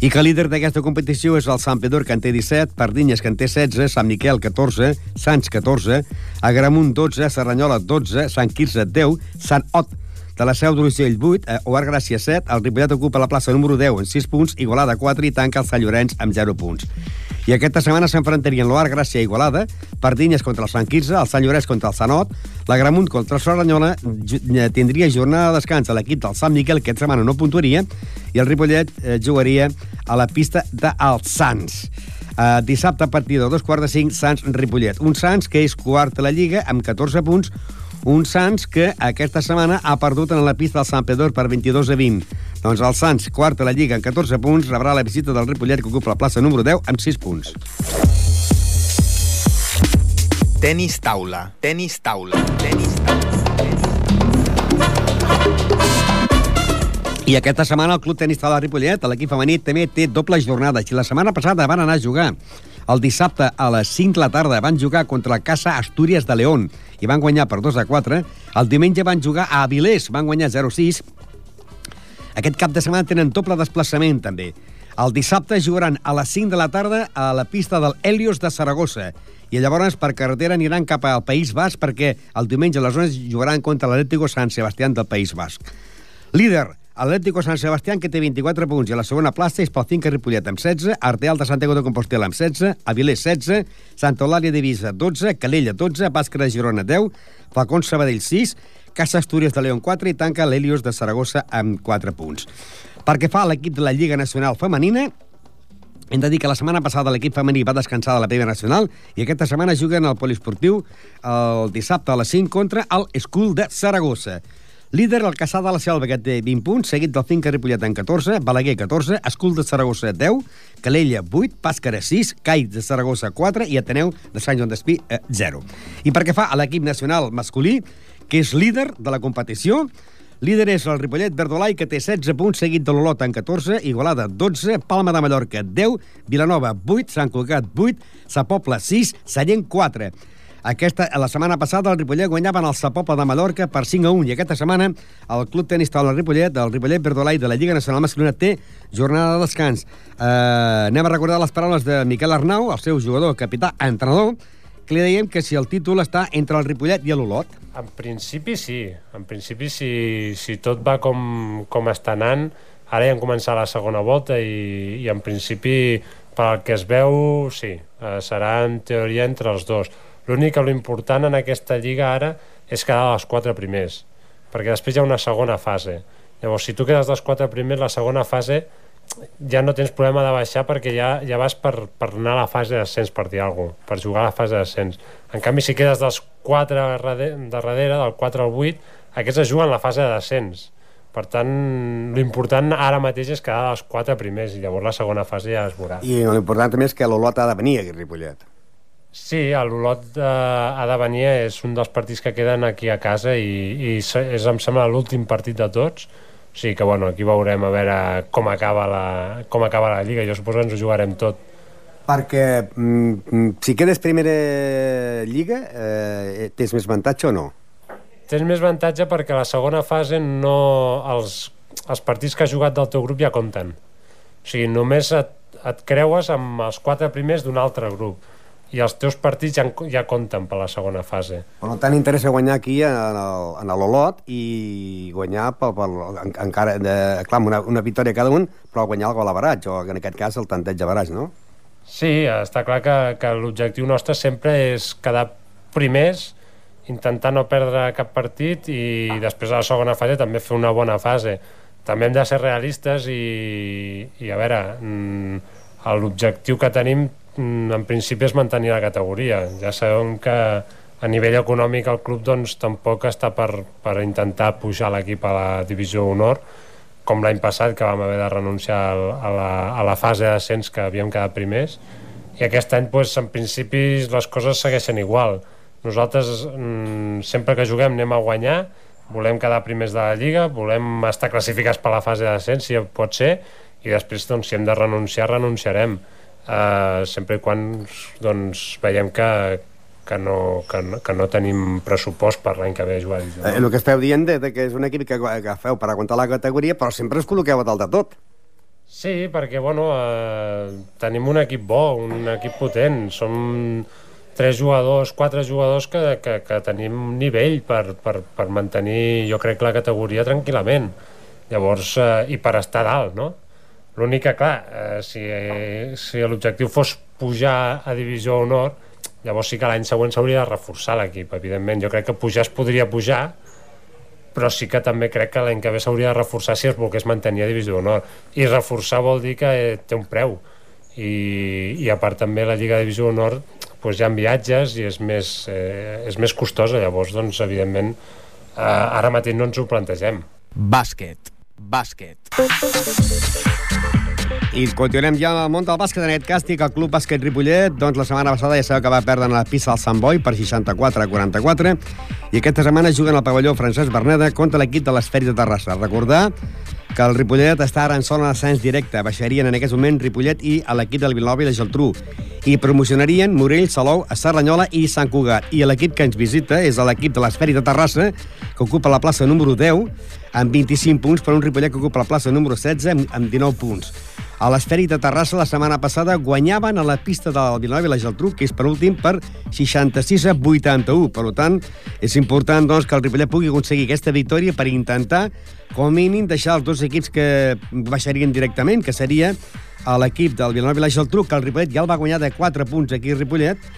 I que el líder d'aquesta competició és el Sant Pedor, que en té 17, Pardinyes, que en té 16, Sant Miquel, 14, Sants, 14, Agramunt, 12, Serranyola, 12, Sant Quirze, 10, Sant Ot, de la Seu d'Urgell, 8, eh, Oar Gràcia, 7, el Ripollet ocupa la plaça número 10 en 6 punts, Igualada, 4 i tanca el Sant Llorenç amb 0 punts. I aquesta setmana s'enfrontarien l'Oar Gràcia i Igualada, Pardinyes contra el Sant Quirze, el Sant Llorenç contra el Sant Ot, la Gramunt contra el Serranyola, ju- eh, tindria jornada de descans a l'equip del Sant Miquel, que aquesta setmana no puntuaria, i el Ripollet eh, jugaria a la pista dels Sants. Uh, dissabte a partir de dos quarts de cinc, Sants-Ripollet. Un Sants que és quart a la Lliga amb 14 punts, un Sants que aquesta setmana ha perdut en la pista del Sant Pedor per 22 a 20. Doncs el Sants, quart a la Lliga amb 14 punts, rebrà la visita del Ripollet que ocupa la plaça número 10 amb 6 punts. Tenis taula. Tenis taula. Tenis taula. I aquesta setmana el Club Tenis Taula de Ripollet, l'equip femení, també té doble jornada. Si la setmana passada van anar a jugar el dissabte a les 5 de la tarda van jugar contra la Casa Astúries de León i van guanyar per 2 a 4. El diumenge van jugar a Avilés, van guanyar 0-6. Aquest cap de setmana tenen doble desplaçament, també. El dissabte jugaran a les 5 de la tarda a la pista del Helios de Saragossa i llavors per carretera aniran cap al País Basc perquè el diumenge a les 11 jugaran contra l'Atlético San Sebastián del País Basc. Líder, Atlético San Sebastián, que té 24 punts, i a la segona plaça és pel Finca Ripollet amb 16, Arteal de Santiago de Compostela amb 16, Avilés 16, Santa Eulàlia de Visa 12, Calella 12, Bàscara de Girona 10, Falcons Sabadell 6, Casa Astúries de León 4 i tanca l'Helios de Saragossa amb 4 punts. Perquè fa l'equip de la Lliga Nacional Femenina, hem de dir que la setmana passada l'equip femení va descansar de la Primera Nacional i aquesta setmana juguen al poliesportiu el dissabte a les 5 contra el School de Saragossa. Líder el Caçà de la Selva, que té 20 punts, seguit del Finca Ripollet en 14, Balaguer 14, Escul de Saragossa 10, Calella 8, Pàscara 6, Cai de Saragossa 4 i Ateneu de Sant Joan d'Espí eh, 0. I perquè fa a l'equip nacional masculí, que és líder de la competició, Líder és el Ripollet Verdolai, que té 16 punts, seguit de l'Olot en 14, Igualada 12, Palma de Mallorca 10, Vilanova 8, Sant Cugat 8, Sa Pobla 6, Sallent 4. Aquesta, la setmana passada el Ripollet guanyaven el Sa Pobla de Mallorca per 5 a 1 i aquesta setmana el Club Tenis Taula Ripollet, el Ripollet Verdolai de la Lliga Nacional Masculina té jornada de descans. Uh, anem a recordar les paraules de Miquel Arnau, el seu jugador, capità, entrenador, que li dèiem que si el títol està entre el Ripollet i l'Olot. En principi sí. En principi, si, si tot va com, com està anant, ara ja hem començat la segona volta i, i en principi, pel que es veu, sí, eh, serà en teoria entre els dos. L'únic que l'important en aquesta lliga ara és quedar als quatre primers, perquè després hi ha una segona fase. Llavors, si tu quedes dels quatre primers, la segona fase ja no tens problema de baixar perquè ja, ja vas per, per anar a la fase d'ascens, per dir alguna cosa, per jugar a la fase d'ascens. En canvi, si quedes dels 4 de darrere, del 4 al 8, aquests es juguen la fase d'ascens. Per tant, l'important ara mateix és quedar dels 4 primers i llavors la segona fase ja es veurà. I l'important també és que l'Olot ha de venir a Ripollet. Sí, l'Olot eh, ha de venir, és un dels partits que queden aquí a casa i, i és, em sembla, l'últim partit de tots. O sigui que, bueno, aquí veurem a veure com acaba la, com acaba la Lliga. Jo suposo que ens ho jugarem tot. Perquè mm, mm, si quedes primera lliga, eh, tens més avantatge o no? Tens més avantatge perquè la segona fase no, els, els partits que has jugat del teu grup ja compten. O sigui, només et, et creues amb els quatre primers d'un altre grup i els teus partits ja, ja compten per la segona fase. Per tant, interessa guanyar aquí en l'Olot i guanyar pel, pel, en, encara, de, clar, amb una, una victòria cada un, però guanyar el gol a baratge, o en aquest cas el tanteig de baratge, no? Sí, està clar que, que l'objectiu nostre sempre és quedar primers, intentar no perdre cap partit i després a la segona fase també fer una bona fase. També hem de ser realistes i, i a veure, mm, l'objectiu que tenim en principi és mantenir la categoria. Ja sabem que a nivell econòmic el club doncs, tampoc està per, per intentar pujar l'equip a la divisió honor, com l'any passat que vam haver de renunciar a la, a la fase d'ascens que havíem quedat primers. I aquest any doncs, en principi les coses segueixen igual. Nosaltres mm, sempre que juguem anem a guanyar volem quedar primers de la Lliga volem estar classificats per la fase d'ascens si pot ser i després doncs, si hem de renunciar renunciarem uh, sempre i quan doncs, veiem que, que, no, que, no, que no tenim pressupost per l'any que ve a jugar Divisió Eh, el que esteu dient de, de que és un equip que, que feu per aguantar la categoria, però sempre us col·loqueu a dalt de tot. Sí, perquè bueno, eh, tenim un equip bo, un equip potent. Som tres jugadors, quatre jugadors que, que, que tenim nivell per, per, per mantenir, jo crec, la categoria tranquil·lament. Llavors, eh, i per estar dalt, no? L'únic que, clar, eh, si, si l'objectiu fos pujar a Divisió Honor, llavors sí que l'any següent s'hauria de reforçar l'equip, evidentment. Jo crec que pujar es podria pujar, però sí que també crec que l'any que ve s'hauria de reforçar si es volgués mantenir a Divisió d'Honor. I reforçar vol dir que eh, té un preu. I, i a part també la Lliga de Divisió d'Honor doncs hi ha viatges i és més, eh, és més costosa, llavors, doncs, evidentment, eh, ara mateix no ens ho plantegem. Bàsquet. Bàsquet. I continuem ja al món del bàsquet, en aquest càstig, el Club Bàsquet Ripollet, doncs la setmana passada ja sabeu que va perdre en la pista del Sant Boi per 64 a 44, i aquesta setmana juguen al pavelló Francesc Berneda contra l'equip de l'Esferi de Terrassa. Recordar que el Ripollet està ara en zona d'ascens directe. Baixarien en aquest moment Ripollet i l'equip del Vilanova i la Geltrú. I promocionarien Morell, Salou, Serranyola i Sant Cugat. I l'equip que ens visita és l'equip de l'Esferi de Terrassa, que ocupa la plaça número 10, amb 25 punts, per un Ripollet que ocupa la plaça número 16, amb- amb 19 punts. A l'Esfèric de Terrassa la setmana passada guanyaven a la pista del Vilanova i la Geltrú, que és per últim per 66 a 81. Per tant, és important doncs, que el Ripollet pugui aconseguir aquesta victòria per intentar, com a mínim, deixar els dos equips que baixarien directament, que seria l'equip del Vilanova i la Geltrú, que el Ripollet ja el va guanyar de 4 punts aquí a Ripollet,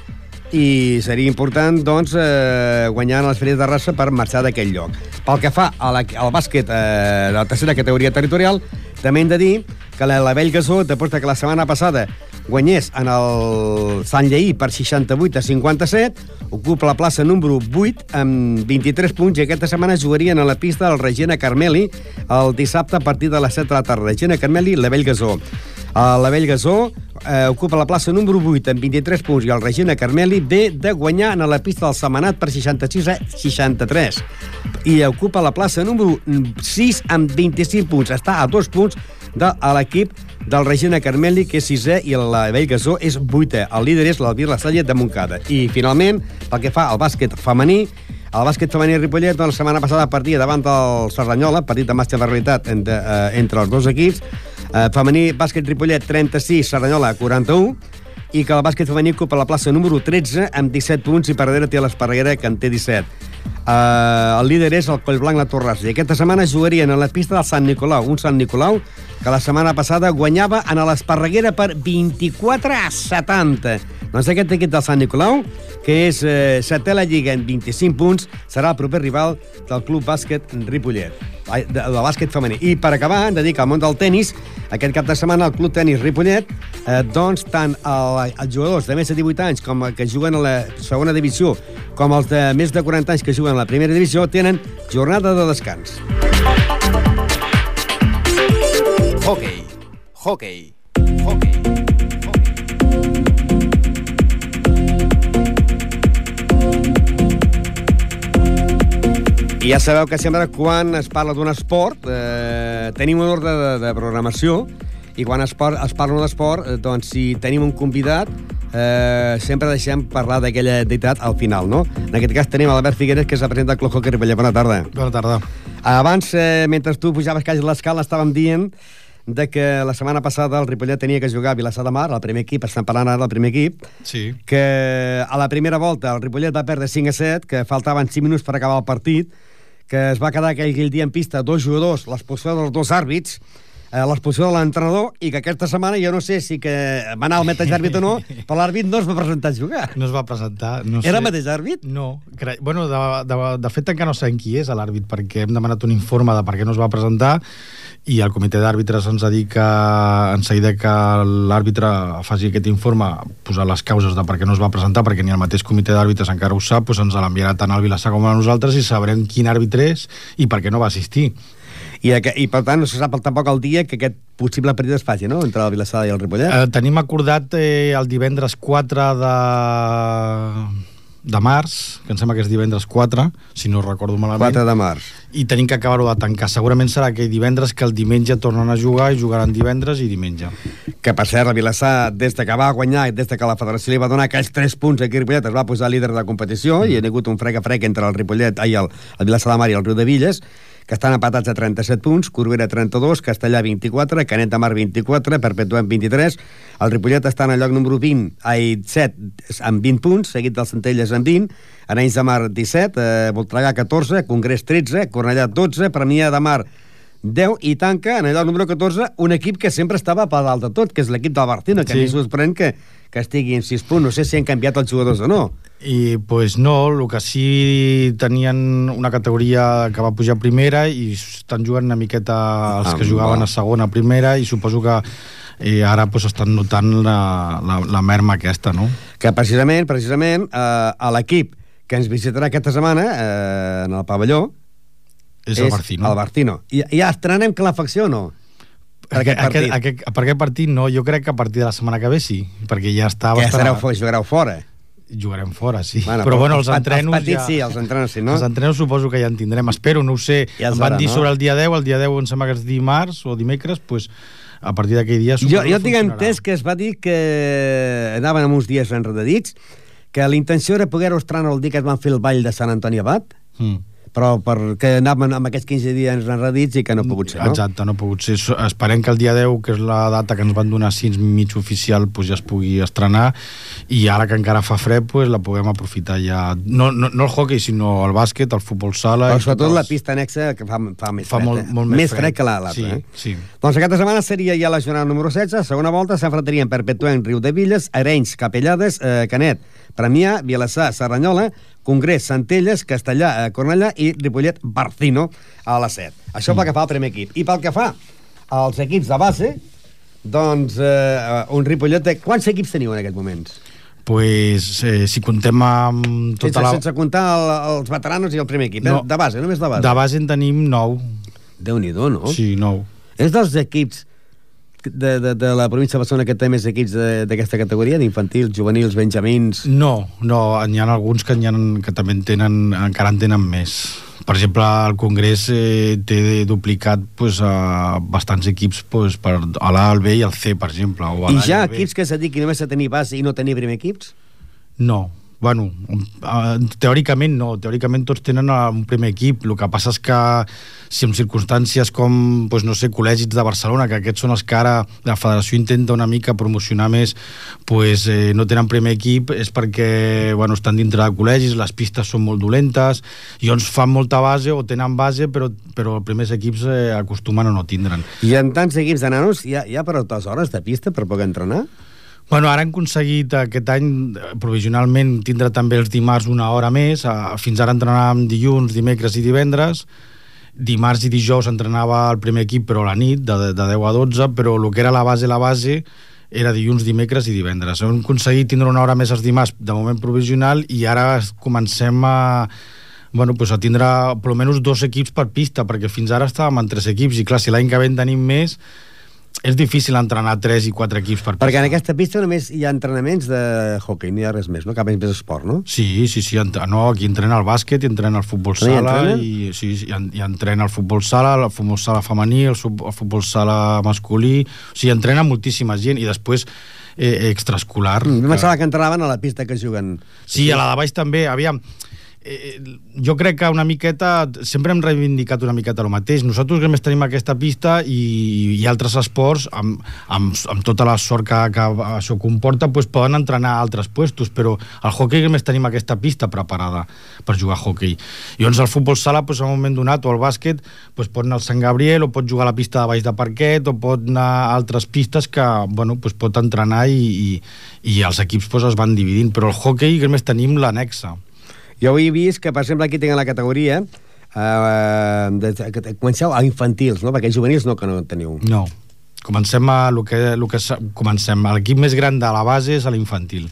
i seria important doncs, eh, guanyar en l'Esfèric de Terrassa per marxar d'aquell lloc. Pel que fa a la, al bàsquet eh, de la tercera categoria territorial, també hem de dir que la, la Vell Gasó, després de que la setmana passada guanyés en el Sant Lleí per 68 a 57, ocupa la plaça número 8 amb 23 punts i aquesta setmana jugarien a la pista del Regina Carmeli el dissabte a partir de les 7 de la tarda. Regina Carmeli, la Vell Gasó. Uh, la Vell Gasó eh, ocupa la plaça número 8 amb 23 punts i el Regina Carmeli ve de guanyar en la pista del Semanat per 66 a 63 i ocupa la plaça número 6 amb 25 punts. Està a dos punts de l'equip del Regina Carmeli, que és sisè, i la Vell Gasó és vuitè. El líder és l'Albir La Salle de Montcada. I, finalment, pel que fa al bàsquet femení, el bàsquet femení Ripollet, doncs, la setmana passada partia davant del Serranyola, partit de màxima realitat entre, eh, entre els dos equips. Eh, femení, bàsquet Ripollet, 36, Serranyola, 41, i que el bàsquet femení ocupa la plaça número 13 amb 17 punts i per darrere té l'Esparreguera que en té 17. Uh, el líder és el Collblanc La Torrassa i aquesta setmana jugarien a la pista del Sant Nicolau, un Sant Nicolau que la setmana passada guanyava en l'Esparreguera per 24 a 70. Doncs aquest equip del Sant Nicolau, que és eh, setè la Lliga en 25 punts, serà el proper rival del Club Bàsquet Ripollet, de, de bàsquet femení. I per acabar, hem de dir que al món del tennis, aquest cap de setmana el Club Tenis Ripollet, eh, doncs tant el, els jugadors de més de 18 anys com que juguen a la segona divisió, com els de més de 40 anys que juguen a la primera divisió, tenen jornada de descans. Hockey. Hockey. I ja sabeu que sempre quan es parla d'un esport eh, tenim un ordre de, de programació i quan es, par es parla d'esport, eh, doncs si tenim un convidat eh, sempre deixem parlar d'aquella entitat al final, no? En aquest cas tenim l'Albert Figueres, que és el president del Club Hockey Ripollet. Bona tarda. Bona tarda. Abans, eh, mentre tu pujaves quasi l'escala, estàvem dient de que la setmana passada el Ripollet tenia que jugar a Vilassar de Mar, el primer equip, estem parlant ara del primer equip, Sí. que a la primera volta el Ripollet va perdre 5 a 7, que faltaven 5 minuts per acabar el partit, que es va quedar aquell, dia en pista dos jugadors, l'expulsió dels dos àrbits, eh, l'expulsió de l'entrenador, i que aquesta setmana jo no sé si que va anar al mateix àrbit o no, però l'àrbit no es va presentar a jugar. No es va presentar. No sé. Era el mateix àrbit? No. Cre... Bueno, de, de, de fet encara no sabem qui és l'àrbit, perquè hem demanat un informe de per què no es va presentar i el comitè d'àrbitres ens ha dit que en seguida que l'àrbitre faci aquest informe posar les causes de per què no es va presentar perquè ni el mateix comitè d'àrbitres encara ho sap doncs ens l'enviarà tant al Vilassar com a nosaltres i sabrem quin àrbitre és i per què no va assistir I, I per tant no se sap tampoc el dia que aquest possible partit es faci, no?, entre el Vilassar i el Ripollet. Eh, tenim acordat eh, el divendres 4 de, de març, que em sembla que és divendres 4, si no recordo malament. 4 de març. I tenim que acabar-ho de tancar. Segurament serà aquell divendres que el diumenge tornen a jugar i jugaran divendres i diumenge. Que, per cert, el Vilassar, des de que va guanyar, des de que la federació li va donar aquells 3 punts aquí a Ripollet, es va posar líder de la competició mm. i hi ha hagut un frec a frec entre el Ripollet, ai, el, el Vilassar de Mar i el Riu de Villes, que estan empatats a 37 punts, Corbera 32, Castellà 24, Canet de Mar 24, Perpetuem 23, el Ripollet està en el lloc número 20, ai, 7, amb 20 punts, seguit del Centelles amb 20, Arenys de Mar 17, eh, Voltregà 14, Congrés 13, Cornellà 12, Premià de Mar 10 i tanca en allò número 14 un equip que sempre estava per dalt de tot, que és l'equip del Bartino, que sí. a mi sorprèn que, que estigui en 6 punts. No sé si han canviat els jugadors o no. I pues no, el que sí tenien una categoria que va pujar a primera i estan jugant una miqueta els Ah, que jugaven a segona a primera i suposo que eh, ara pues, estan notant la, la, la merma aquesta, no? Que precisament, precisament, eh, a l'equip que ens visitarà aquesta setmana eh, en el pavelló És, el Barcino. El Bartino. I, ja estrenem calefacció o no? Per aquest partit. Aquest, aquest, per aquest partit no, jo crec que a partir de la setmana que ve sí, perquè ja està bastant... estareu, fo- jugareu fora. Jugarem fora, sí. Bueno, però, però bueno, els els entrenos els petits ja... sí, els entrenos sí, no? Els entrenos suposo que ja en tindrem. Espero, no ho sé. Ja em van veurà, dir no? sobre el dia 10, el dia 10 em sembla que és dimarts o dimecres, pues, a partir d'aquell dia... Jo, jo tinc entès que es va dir que anaven amb uns dies enredadits, que la intenció era poder-ho estrenar el dia que es van fer el ball de Sant Antoni Abat, Mm. Però perquè anaven amb aquests 15 dies enredadits i que no ha pogut ser, no? Exacte, no ha pogut ser. Esperem que el dia 10, que és la data que ens van donar així mig oficial, pues ja es pugui estrenar i ara que encara fa fred, pues la puguem aprofitar ja. No, no, no el hockey, sinó el bàsquet, el futbol sala... Però sobretot la pista anexa que fa, fa més Fa fred, molt, eh? molt més més fred, fred. que la- l'altre. Sí, eh? sí. Doncs aquesta setmana seria ja la jornada número 16, segona volta s'enfrontarien Perpetuem, Riu de Villes, Arenys, Capellades, eh, Canet, Premià, Vilassar, Serranyola, Congrés, Centelles, Castellà, eh, Cornellà i Ripollet, Barcino a les 7. Això pel que fa al primer equip. I pel que fa als equips de base, doncs eh, un Ripollet de... Quants equips teniu en aquests moments? Pues, eh, si contem amb Sense, tota la... sense comptar el, els veteranos i el primer equip, eh? No. de base, només de base. De base en tenim 9. Déu-n'hi-do, no? Sí, 9. És dels equips de, de, de la província de Barcelona que té més equips d'aquesta categoria, d'infantils, juvenils, benjamins... No, no, n'hi ha alguns que, ha, que també en tenen, encara en tenen més. Per exemple, el Congrés eh, té duplicat pues, a bastants equips pues, per, a l'A, al B i al C, per exemple. O a I ja equips que es dediquin només a tenir base i no tenir primer equips? No, bueno, eh, teòricament no, teòricament tots tenen eh, un primer equip, el que passa és que si en circumstàncies com, doncs, no sé, col·legis de Barcelona, que aquests són els que ara la federació intenta una mica promocionar més, pues, eh, no tenen primer equip, és perquè bueno, estan dintre de col·legis, les pistes són molt dolentes, i uns fan molta base o tenen base, però, però els primers equips eh, acostumen a no tindre'n. I en tants equips de nanos, hi ha, hi ha per altres hores de pista per poder entrenar? Bueno, ara han aconseguit aquest any eh, provisionalment tindre també els dimarts una hora més. Eh, Fins ara entrenàvem dilluns, dimecres i divendres. Dimarts i dijous entrenava el primer equip, però la nit, de, de 10 a 12, però el que era la base, la base, era dilluns, dimecres i divendres. Hem aconseguit tindre una hora més els dimarts, de moment provisional, i ara comencem a bueno, pues a tindre per almenys dos equips per pista, perquè fins ara estàvem en tres equips, i clar, si l'any que ve en tenim més, és difícil entrenar 3 i 4 equips per Perquè en pista. aquesta pista només hi ha entrenaments de hockey, no hi ha res més, no? Cap més esport, no? Sí, sí, sí, no, aquí entrena el bàsquet, i entrena el futbol No sala, entrena? i, sí, sí, i, en- i entrena el futbol sala, el futbol sala femení, el, el futbol sala masculí, o sigui, entrena moltíssima gent, i després eh, extraescolar. Mm, que- Pensava que entrenaven a la pista que juguen. Sí, a la de baix també, aviam, eh, jo crec que una miqueta, sempre hem reivindicat una miqueta el mateix. Nosaltres que més tenim aquesta pista i, i altres esports, amb, amb, amb tota la sort que, que això comporta, pues, poden entrenar a altres puestos, però al hockey que més tenim aquesta pista preparada per jugar a hockey. I llavors el futbol sala, pues, en un moment donat, o el bàsquet, pues, pot anar al Sant Gabriel, o pot jugar a la pista de baix de parquet, o pot anar a altres pistes que bueno, pues, pot entrenar i, i, i els equips pues, es van dividint, però el hockey que més tenim l'annexa. Jo he vist que, per exemple, aquí tenen la categoria eh, de, que comenceu a infantils, no? Perquè juvenils no, que no en teniu. No. Comencem a lo que, lo que comencem. L'equip més gran de la base és a l'infantil.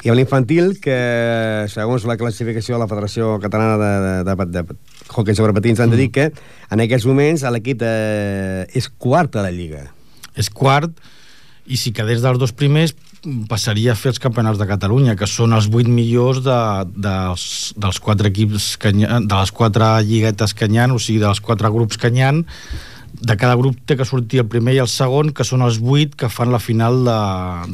I a l'infantil, que segons la classificació de la Federació Catalana de, de, de, de Hockey sobre Patins, han de dir que en aquests moments l'equip eh, és quart a la Lliga. És quart, i si quedés dels dos primers, passaria a fer els campionats de Catalunya, que són els vuit millors de, dels, dels quatre equips que hi ha, de les quatre lliguetes que hi ha, o sigui, dels quatre grups que hi ha, de cada grup té que sortir el primer i el segon, que són els vuit que fan la final de,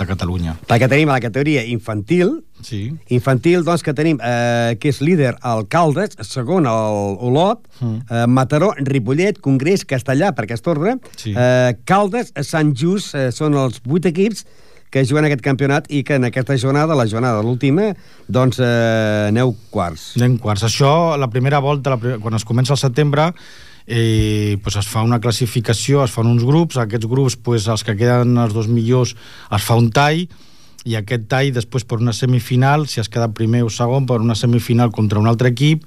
de Catalunya. Perquè tenim a la categoria infantil, Sí. infantil, doncs, que tenim, eh, que és líder el Caldes, segon el Olot, Mm. eh, Mataró, Ripollet, Congrés, Castellà, per aquest ordre, Sí. eh, Caldes, Sant Just, eh, són els vuit equips que juguen aquest campionat i que en aquesta jornada, la jornada l'última, doncs eh, aneu quarts. Anem quarts. Això, la primera volta, la primera, quan es comença al setembre, eh, pues es fa una classificació, es fan uns grups, aquests grups, pues, els que queden els dos millors, es fa un tall, i aquest tall després per una semifinal, si es queda primer o segon, per una semifinal contra un altre equip,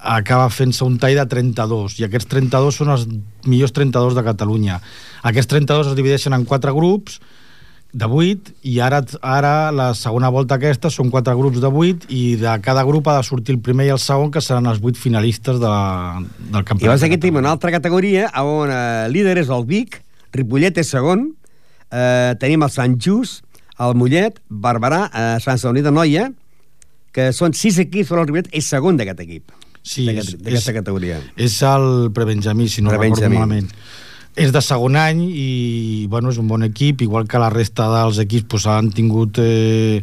acaba fent-se un tall de 32, i aquests 32 són els millors 32 de Catalunya. Aquests 32 es divideixen en quatre grups, de 8 i ara, ara la segona volta aquesta són quatre grups de 8 i de cada grup ha de sortir el primer i el segon que seran els 8 finalistes de, del I campionat. llavors aquí tenim una altra categoria on eh, líder és el Vic, Ripollet és segon, eh, tenim el Sant Just, el Mollet, Barberà, eh, Sant Sadurní de Noia, que són sis equips, però el Ripollet és segon d'aquest equip, Sí, d'aquesta categoria. És el prebenjamí, si no recordo malament. És de segon any i bueno, és un bon equip, igual que la resta dels equips pues, han tingut eh,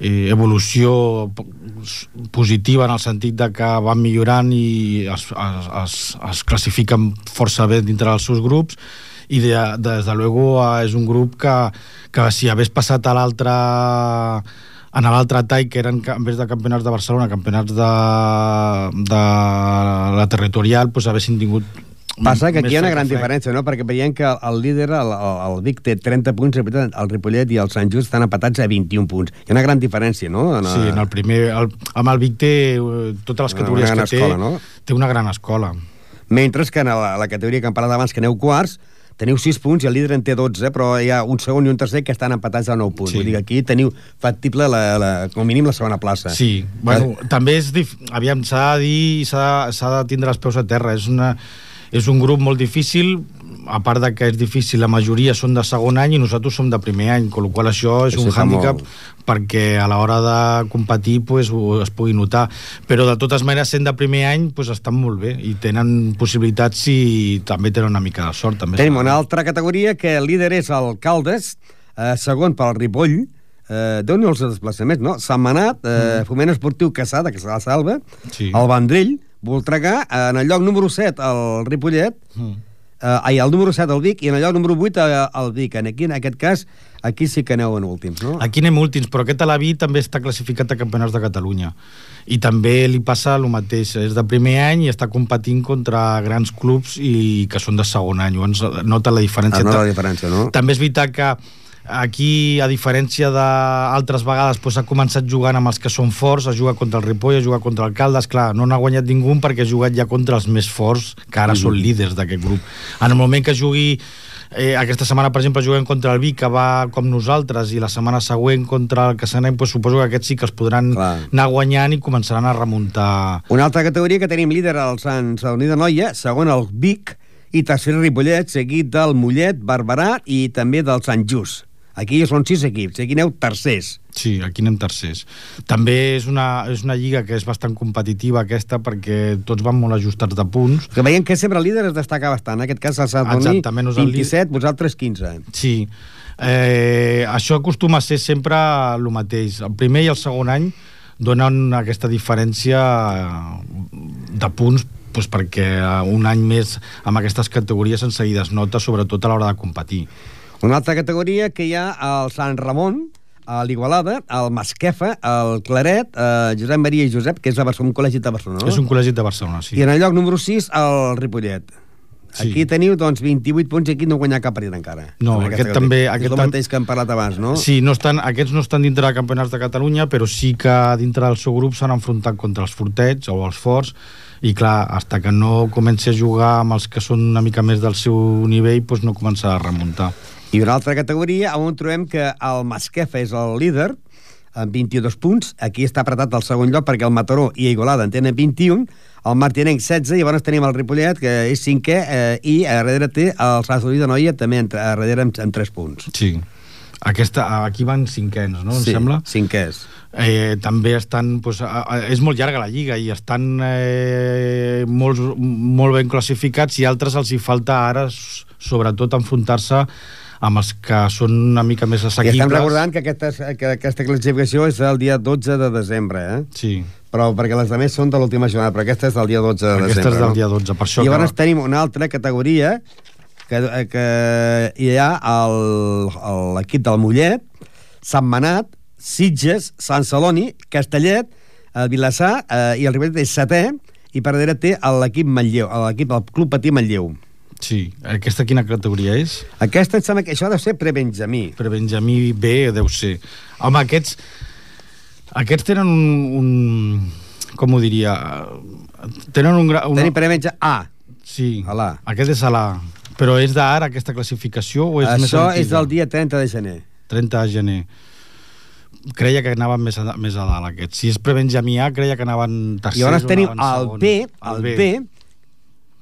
eh, evolució po- positiva en el sentit de que van millorant i es, es, es, es classifiquen força bé dintre dels seus grups i de, des de luego eh, és un grup que, que si hagués passat a l'altre en l'altre tall, que eren, en vez de campionats de Barcelona, campionats de, de la territorial, doncs haguessin tingut Passa que aquí hi ha una gran diferència, no? Perquè veiem que el líder, el, el, el Vic, té 30 punts, el Ripollet i el Sant Just estan empatats a 21 punts. Hi ha una gran diferència, no? En, Sí, en el primer... El, amb el Vic té eh, totes les categories que té, escola, no? té una gran escola. Mentre que en la, la categoria que hem parlat abans, que aneu quarts, teniu 6 punts i el líder en té 12, però hi ha un segon i un tercer que estan empatats a 9 punts. Sí. Vull dir que aquí teniu factible, la, la, com a mínim, la segona plaça. Sí, bueno, també és... Dif... Aviam, s'ha de dir i s'ha s'ha de tindre els peus a terra. És, una, és un grup molt difícil, a part de que és difícil, la majoria són de segon any i nosaltres som de primer any, amb la qual això és Això un hàndicap molt. perquè a l'hora de competir pues, es pugui notar. Però de totes maneres, sent de primer any, pues, estan molt bé i tenen possibilitats i també tenen una mica de sort. També Tenim s'ha una altra categoria que el líder és el Caldes, eh, segon pel Ripoll, eh, déu nhi els desplaçaments, no? Setmanat, eh, Foment Esportiu Caçada, que se la salva, Sí. el Vendrell, Voltregà, eh, en el lloc número 7 el Ripollet, Mm. eh, ai, el número 7 el Vic, i en el lloc número 8 eh, el Vic. En, aquí, en aquest cas, aquí sí que aneu en últims, no? Aquí anem últims, però aquest Alaví també està classificat a campionats de Catalunya. I també li passa el mateix. És de primer any i està competint contra grans clubs i que són de segon any. Llavors nota la diferència. Ah, no la diferència, no? També és veritat que aquí, a diferència d'altres vegades, doncs, ha començat jugant amb els que són forts, ha jugat contra el Ripoll, ha jugat contra el Caldes, clar, no n'ha guanyat ningú perquè ha jugat ja contra els més forts, que ara són líders d'aquest grup. En el moment que jugui Eh, aquesta setmana, per exemple, juguem contra el Vic, que va com nosaltres, i la setmana següent contra el Cassanem, doncs suposo que aquests sí que els podran Clar. anar guanyant i començaran a remuntar. Una altra categoria que tenim líder al Sant Sadurní de Noia, segon el Vic, i tercer Ripollet, seguit del Mollet, Barberà i també del Sant Just. Aquí són sis equips, aquí aneu tercers. Sí, aquí anem tercers. També és una, és una lliga que és bastant competitiva aquesta perquè tots van molt ajustats de punts. Que veiem que sempre el líder es destaca bastant. En aquest cas el és el 27, vosaltres 15. Sí. Eh, això acostuma a ser sempre el mateix. El primer i el segon any donen aquesta diferència de punts doncs perquè un any més amb aquestes categories en seguida es nota, sobretot a l'hora de competir. Una altra categoria que hi ha al Sant Ramon, a l'Igualada, al Masquefa, al Claret, a Josep Maria i Josep, que és a Barcelona, un col·legi de Barcelona, no? És un col·legi de Barcelona, sí. I en el lloc número 6, el Ripollet. Sí. Aquí teniu, doncs, 28 punts i aquí no guanyar cap partit encara. No, En aquest aquesta també- aquest és el mateix que hem parlat abans, no? Sí, no estan, aquests no estan dintre de campionats de Catalunya, però sí que dintre del seu grup s'han enfrontat contra els fortets o els forts, i clar, hasta que no comenci a jugar amb els que són una mica més del seu nivell, doncs no començarà a remuntar. I una altra categoria on trobem que el Masquefa és el líder, amb 22 punts. Aquí està apretat el segon lloc perquè el Mataró i Igualada en tenen 21, el Martinenc 16, i llavors tenim el Ripollet, que és cinquè, eh, i a darrere té el Sassolí de Noia, també entre, a darrere amb, amb 3 punts. Sí. Aquesta, aquí van cinquens, no? Em sí, sembla? cinquès. Eh, també estan... Doncs, és molt llarga la lliga i estan eh, molt, molt ben classificats i altres els hi falta ara, sobretot, enfrontar-se amb els que són una mica més I assequibles. estem recordant que aquesta, que aquesta classificació és el dia 12 de desembre, eh? Sí. Però perquè les altres són de l'última jornada, però aquesta és del dia 12 de Aquesta desembre. és del no? dia 12, per això I llavors que- tenim una altra categoria que, que hi ha l'equip del Mollet, Sant Manat, Sitges, Sant Celoni, Castellet, el Vilassar eh, i el Ribet és setè i per darrere té l'equip Manlleu, l'equip del Club Patí Manlleu. Sí. Aquesta quina categoria és? Aquesta em sembla que això ha de ser pre-Benjamí. Per Benjamí B deu ser. Home, aquests... Aquests tenen un... un com ho diria? Tenen un... gra- Una... Tenim pre-Benjamí A. Sí. A l'A. Aquest és a l'A. Però és d'ara aquesta classificació o és més Això antiga? és del dia 30 de gener. 30 de gener. Creia que anaven més a, més a dalt aquests. Si és pre-Benjamí A, creia que anaven tercers I llavors tenim el. B, el B,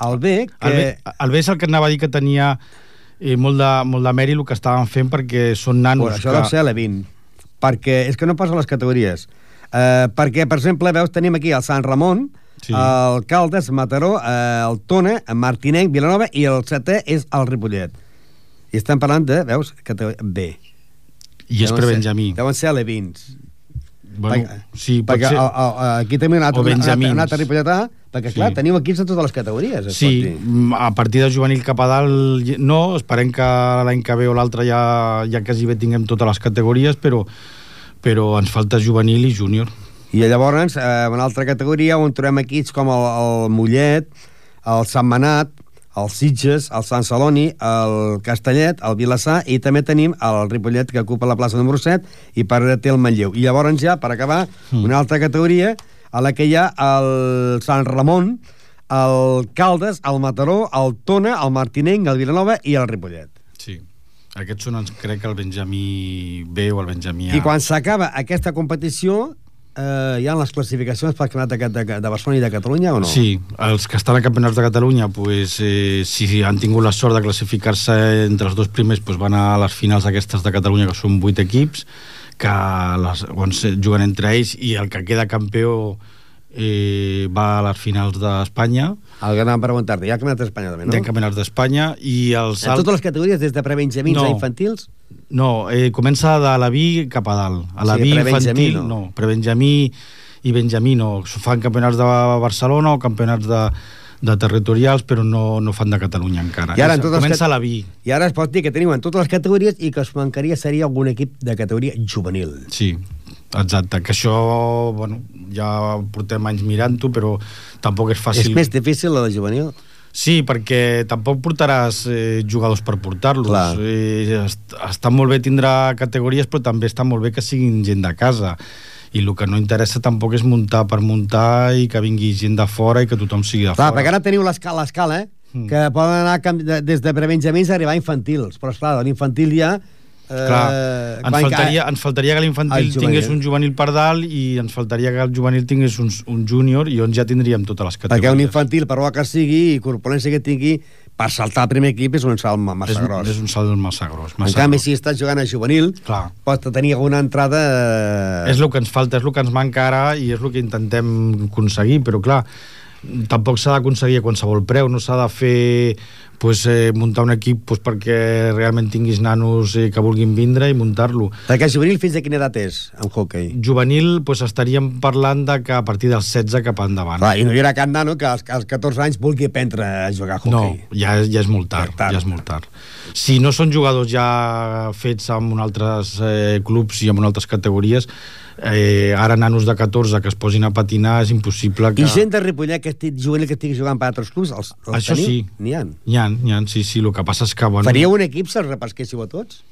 el B, que... El B, el B és el que anava a dir que tenia eh, molt, de, molt de mèrit el que estaven fent perquè són nanos Bueno, això que... deu ser l'E20, perquè és que no posa les categories. Uh, perquè, per exemple, veus, tenim aquí el Sant Ramon, Sí. sí. el Caldes, Mataró, uh, el Tona, el Martinenc, Vilanova, i el setè és el Ripollet. I estem parlant de, veus, categoria B. I és Deuen pre-Benjamí. Ser, deuen ser l'E20. Bueno, sí, pot perquè ser... el, el, aquí també un altre, un altre, un altre Ripolletà, perquè, clar, Sí. teniu equips de totes les categories. es Sí, mm, a partir de juvenil cap a dalt no, esperem que l'any que ve o l'altre ja, ja quasi bé tinguem totes les categories, però, però ens falta juvenil i júnior. I llavors, eh, una altra categoria on trobem equips com el, el Mollet, el Sant Manat, el Sitges, el Sant Celoni, el Castellet, el Vilassar, i també tenim el Ripollet, que ocupa la plaça número 7, i per té el Manlleu. I llavors ja, per acabar, mm. una altra categoria a la que hi ha el Sant Ramon, el Caldes, el Mataró, el Tona, el Martinenc, el Vilanova i el Ripollet. Sí. Aquests són, els- crec que el Benjamí B o el Benjamí A. I quan s'acaba aquesta competició, eh, hi ha les classificacions pel campionat de, de, de Barcelona i de Catalunya o no? Sí, els que estan a campionats de Catalunya, pues, eh, si han tingut la sort de classificar-se entre els dos primers, pues, van a les finals aquestes de Catalunya, que són vuit equips, que les, se juguen entre ells, i el que queda campió eh, va a les finals d'Espanya, El que anàvem a preguntar-te, hi ha campionat d'Espanya també, no? no? de campionats d'Espanya, i els En totes les categories, des de prebenjamins No. a infantils? No, eh, comença de la vi cap a dalt. A la vi prebenjamí, infantil, no. no. Prebenjamí i Benjamí no. Fan campionats de Barcelona o campionats de, de territorials, però no, no fan de Catalunya encara. I ara, en totes comença cat- la vi. I ara es pot dir que teniu en totes les categories i que us mancaria seria algun equip de categoria juvenil. Sí, exacte. Que això, bueno, ja portem anys mirant-ho, però tampoc és fàcil. És més difícil la de juvenil? Sí, perquè tampoc portaràs eh, jugadors per portar-los. Eh, est està molt bé tindrà categories, però també està molt bé que siguin gent de casa. I el que no interessa tampoc és muntar per muntar i que vingui gent de fora i que tothom sigui de Clar, fora. perquè ara teniu l'escala, eh? Mm. que poden anar des de prebenjamins a arribar a infantils. Però, esclar, l'infantil ja... Eh, Clar, ens faltaria, ens faltaria que l'infantil tingués un juvenil per dalt i ens faltaria que el juvenil tingués un, un júnior i on ja tindríem totes les categories. Perquè un infantil, per bo que sigui, i corpulència que tingui, per saltar al primer equip és un salt ma- massa és, gros. és un salt massa gros. en Massa canvi, gros. si estàs jugant a juvenil, Clar. pots tenir alguna entrada... eh, És el que ens falta, és el que ens manca ara i és el que intentem aconseguir, però clar, tampoc s'ha d'aconseguir a qualsevol preu, no s'ha de fer pues, eh, muntar un equip pues, perquè realment tinguis nanos eh, que vulguin vindre i muntar-lo. Perquè juvenil fins a quina edat és, en hockey? Juvenil, pues, estaríem parlant de que a partir dels 16 cap endavant. Clar, I no hi haurà cap nano que als, als 14 anys vulgui aprendre a jugar a No, hockey. ja, ja és molt tard, tard. ja és molt tard. Si no són jugadors ja fets amb un altres eh, clubs i amb un altres categories, eh, ara nanos de 14 que es posin a patinar és impossible que... I gent de Ripollet que estigui juvenil que estigui jugant per altres clubs, els, els Això teniu? sí. N'hi ha. N'hi ha, ha, sí, sí, el que passa és que... Bueno, Faríeu un equip si els repesquéssiu a tots?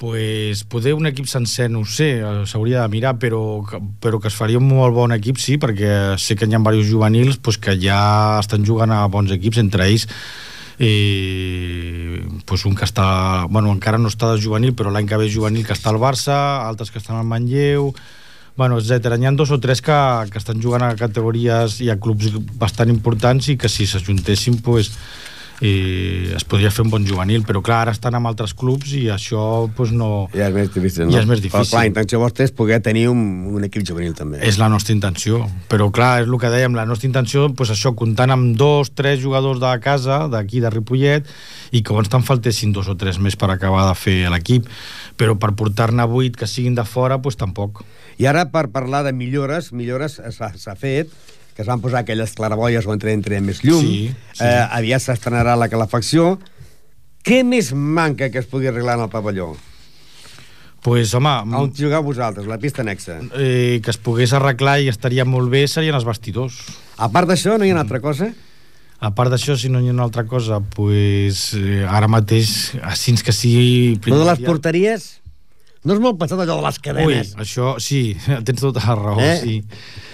pues, poder un equip sencer, no ho sé, eh, s'hauria de mirar, però, però que es faria un molt bon equip, sí, perquè sé que hi ha diversos juvenils pues, que ja estan jugant a bons equips, entre ells eh, pues un que està bueno, encara no està de juvenil però l'any que ve juvenil que està al Barça altres que estan al Manlleu bueno, etc. N'hi ha dos o tres que, que estan jugant a categories i a clubs bastant importants i que si s'ajuntessin pues, eh, es podria fer un bon juvenil però clar, ara estan amb altres clubs i això pues, no... Ja és més difícil, no? Ja és més Però, difícil. clar, la intenció vostra és poder tenir un, un equip juvenil, també. És la nostra intenció, però clar, és el que dèiem, la nostra intenció, pues això, comptant amb dos, tres jugadors de casa, d'aquí de Ripollet, i que ens te'n faltessin dos o tres més per acabar de fer l'equip, però per portar-ne vuit que siguin de fora, pues tampoc. I ara, per parlar de millores, millores s'ha s'ha fet, que es van posar aquelles claraboies on entre, entre més llum, Sí, sí. Eh, aviat s'estrenarà la calefacció. Què més manca que es pugui arreglar en el pavelló? Pues, home, On jugau vosaltres, la pista anexa? eh, que es pogués arreglar i estaria molt bé serien els vestidors. A part d'això, no hi ha una altra cosa? A part d'això, si no hi ha una altra cosa, pues, eh, ara mateix, així que sigui... Lo de les porteries? No és molt pesat allò de les Ui, cadenes? això, sí, tens tota la raó, Eh? sí.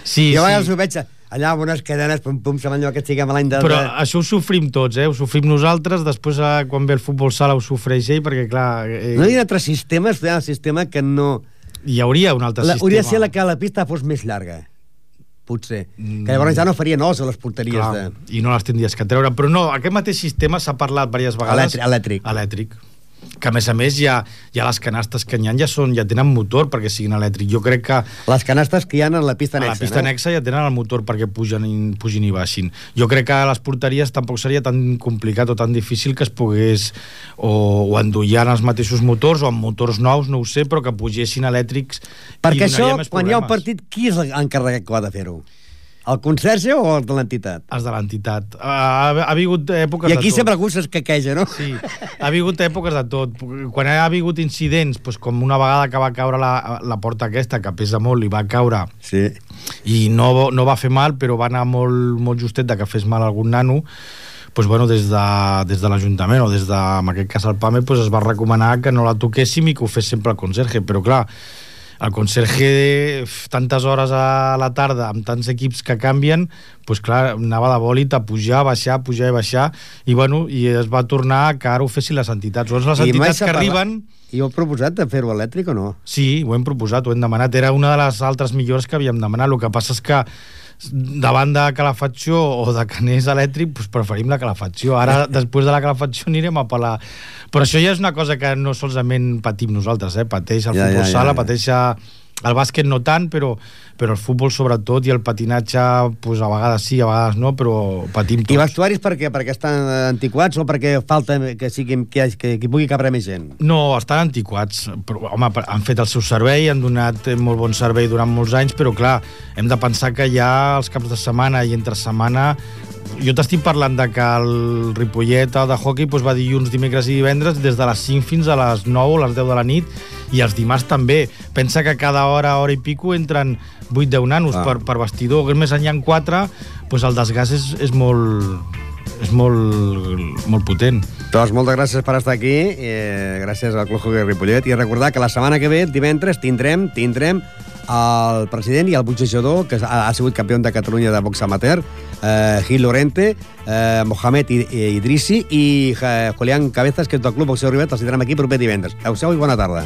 Sí, jo a sí. vegades ho veig allà amb unes cadenes, pum, pum, allò que estiguem a l'any de... Però això ho sofrim tots, eh? Ho sofrim nosaltres, després eh, quan ve el futbol sala ho sofreix ell, perquè clar... Eh, No hi ha altre sistema, es un sistema que no... Hi hauria un altre La, sistema. hauria de ser la que la pista fos més llarga. Potser. Mm. Que llavors ja no faria nos a les porteries Clar, de... I no les tindries que treure. Però no, aquest mateix sistema s'ha parlat diverses vegades. Elèctric. Elèctric. Elèctric. Que a més a més ja, ja les canastes que n'hi ha ja, són, ja tenen motor perquè siguin elèctrics. Jo crec que Les canastes que hi ha en la pista a anexa, la pista no? anexa ja tenen el motor perquè pugen pugin i baixin. Jo crec que a les porteries tampoc seria tan complicat o tan difícil que es pogués o, o endollar els mateixos motors o amb motors nous, no ho sé, però que pugessin elèctrics Perquè i això, més quan hi ha un partit, qui és l'encarregat que ha de fer-ho? El conserge o el de l'entitat? Els de l'entitat. Ha, ha hagut èpoques I aquí de tot. sempre algú s'escaqueja, no? Sí, ha hagut èpoques de tot. Quan ha hagut incidents, doncs com una vegada que va caure la, la porta aquesta, que pesa molt, i va caure Sí. i no, no va fer mal, però va anar molt, molt justet de que fes mal a algun nano, doncs, bueno, des de, des de l'Ajuntament o des de, en aquest cas el PAME, doncs es va recomanar que no la toquéssim i que ho fes sempre el conserge, però clar, el conserge f, tantes hores a la tarda amb tants equips que canvien doncs clar, anava de bòlit a pujar, baixar, pujar i baixar i bueno, i es va tornar que ara ho fessin les entitats. Llavors les I entitats que arriben I heu proposat de fer-ho elèctric o no? Sí, ho hem proposat, ho hem demanat. Era una de les altres millores que havíem demanat. El que passa és que davant de calefacció o de anés elèctric, doncs preferim la calefacció. Ara, després de la calefacció, anirem a pelar. Però això ja és una cosa que no solament patim nosaltres, eh? pateix el Ja, futbol ja, ja, sala, ja. pateix el bàsquet no tant, però, però el futbol sobretot i el patinatge doncs, a vegades sí, a vegades no, però patim I tots. vestuaris per què? Perquè estan antiquats o perquè falta que, sigui, que, que, que pugui cabre més gent? No, estan antiquats. Però, home, han fet el seu servei, han donat molt bon servei durant molts anys, però clar, hem de pensar que ja els caps de setmana i entre setmana jo t'estic parlant de que el Ripollet el de hockey doncs, va dilluns, dimecres i divendres des de les 5 fins a les 9 o les 10 de la nit i els dimarts també. Pensa que cada hora, hora i pico entren 8-10 nanos Ah. per, per vestidor, que més enllà en 4 doncs el desgast és, és molt és molt, molt potent. Doncs moltes gràcies per estar aquí, eh, gràcies al Club Hockey Ripollet, i recordar que la setmana que ve, divendres, tindrem tindrem el president i el boxejador, que ha, ha sigut campió de Catalunya de box amateur, eh, Gil Lorente, eh, Mohamed I- Idrissi i eh, Julián Cabezas, que és del Club Boxeo Rivet, els tindrem aquí proper divendres. Adéu-siau i bona tarda.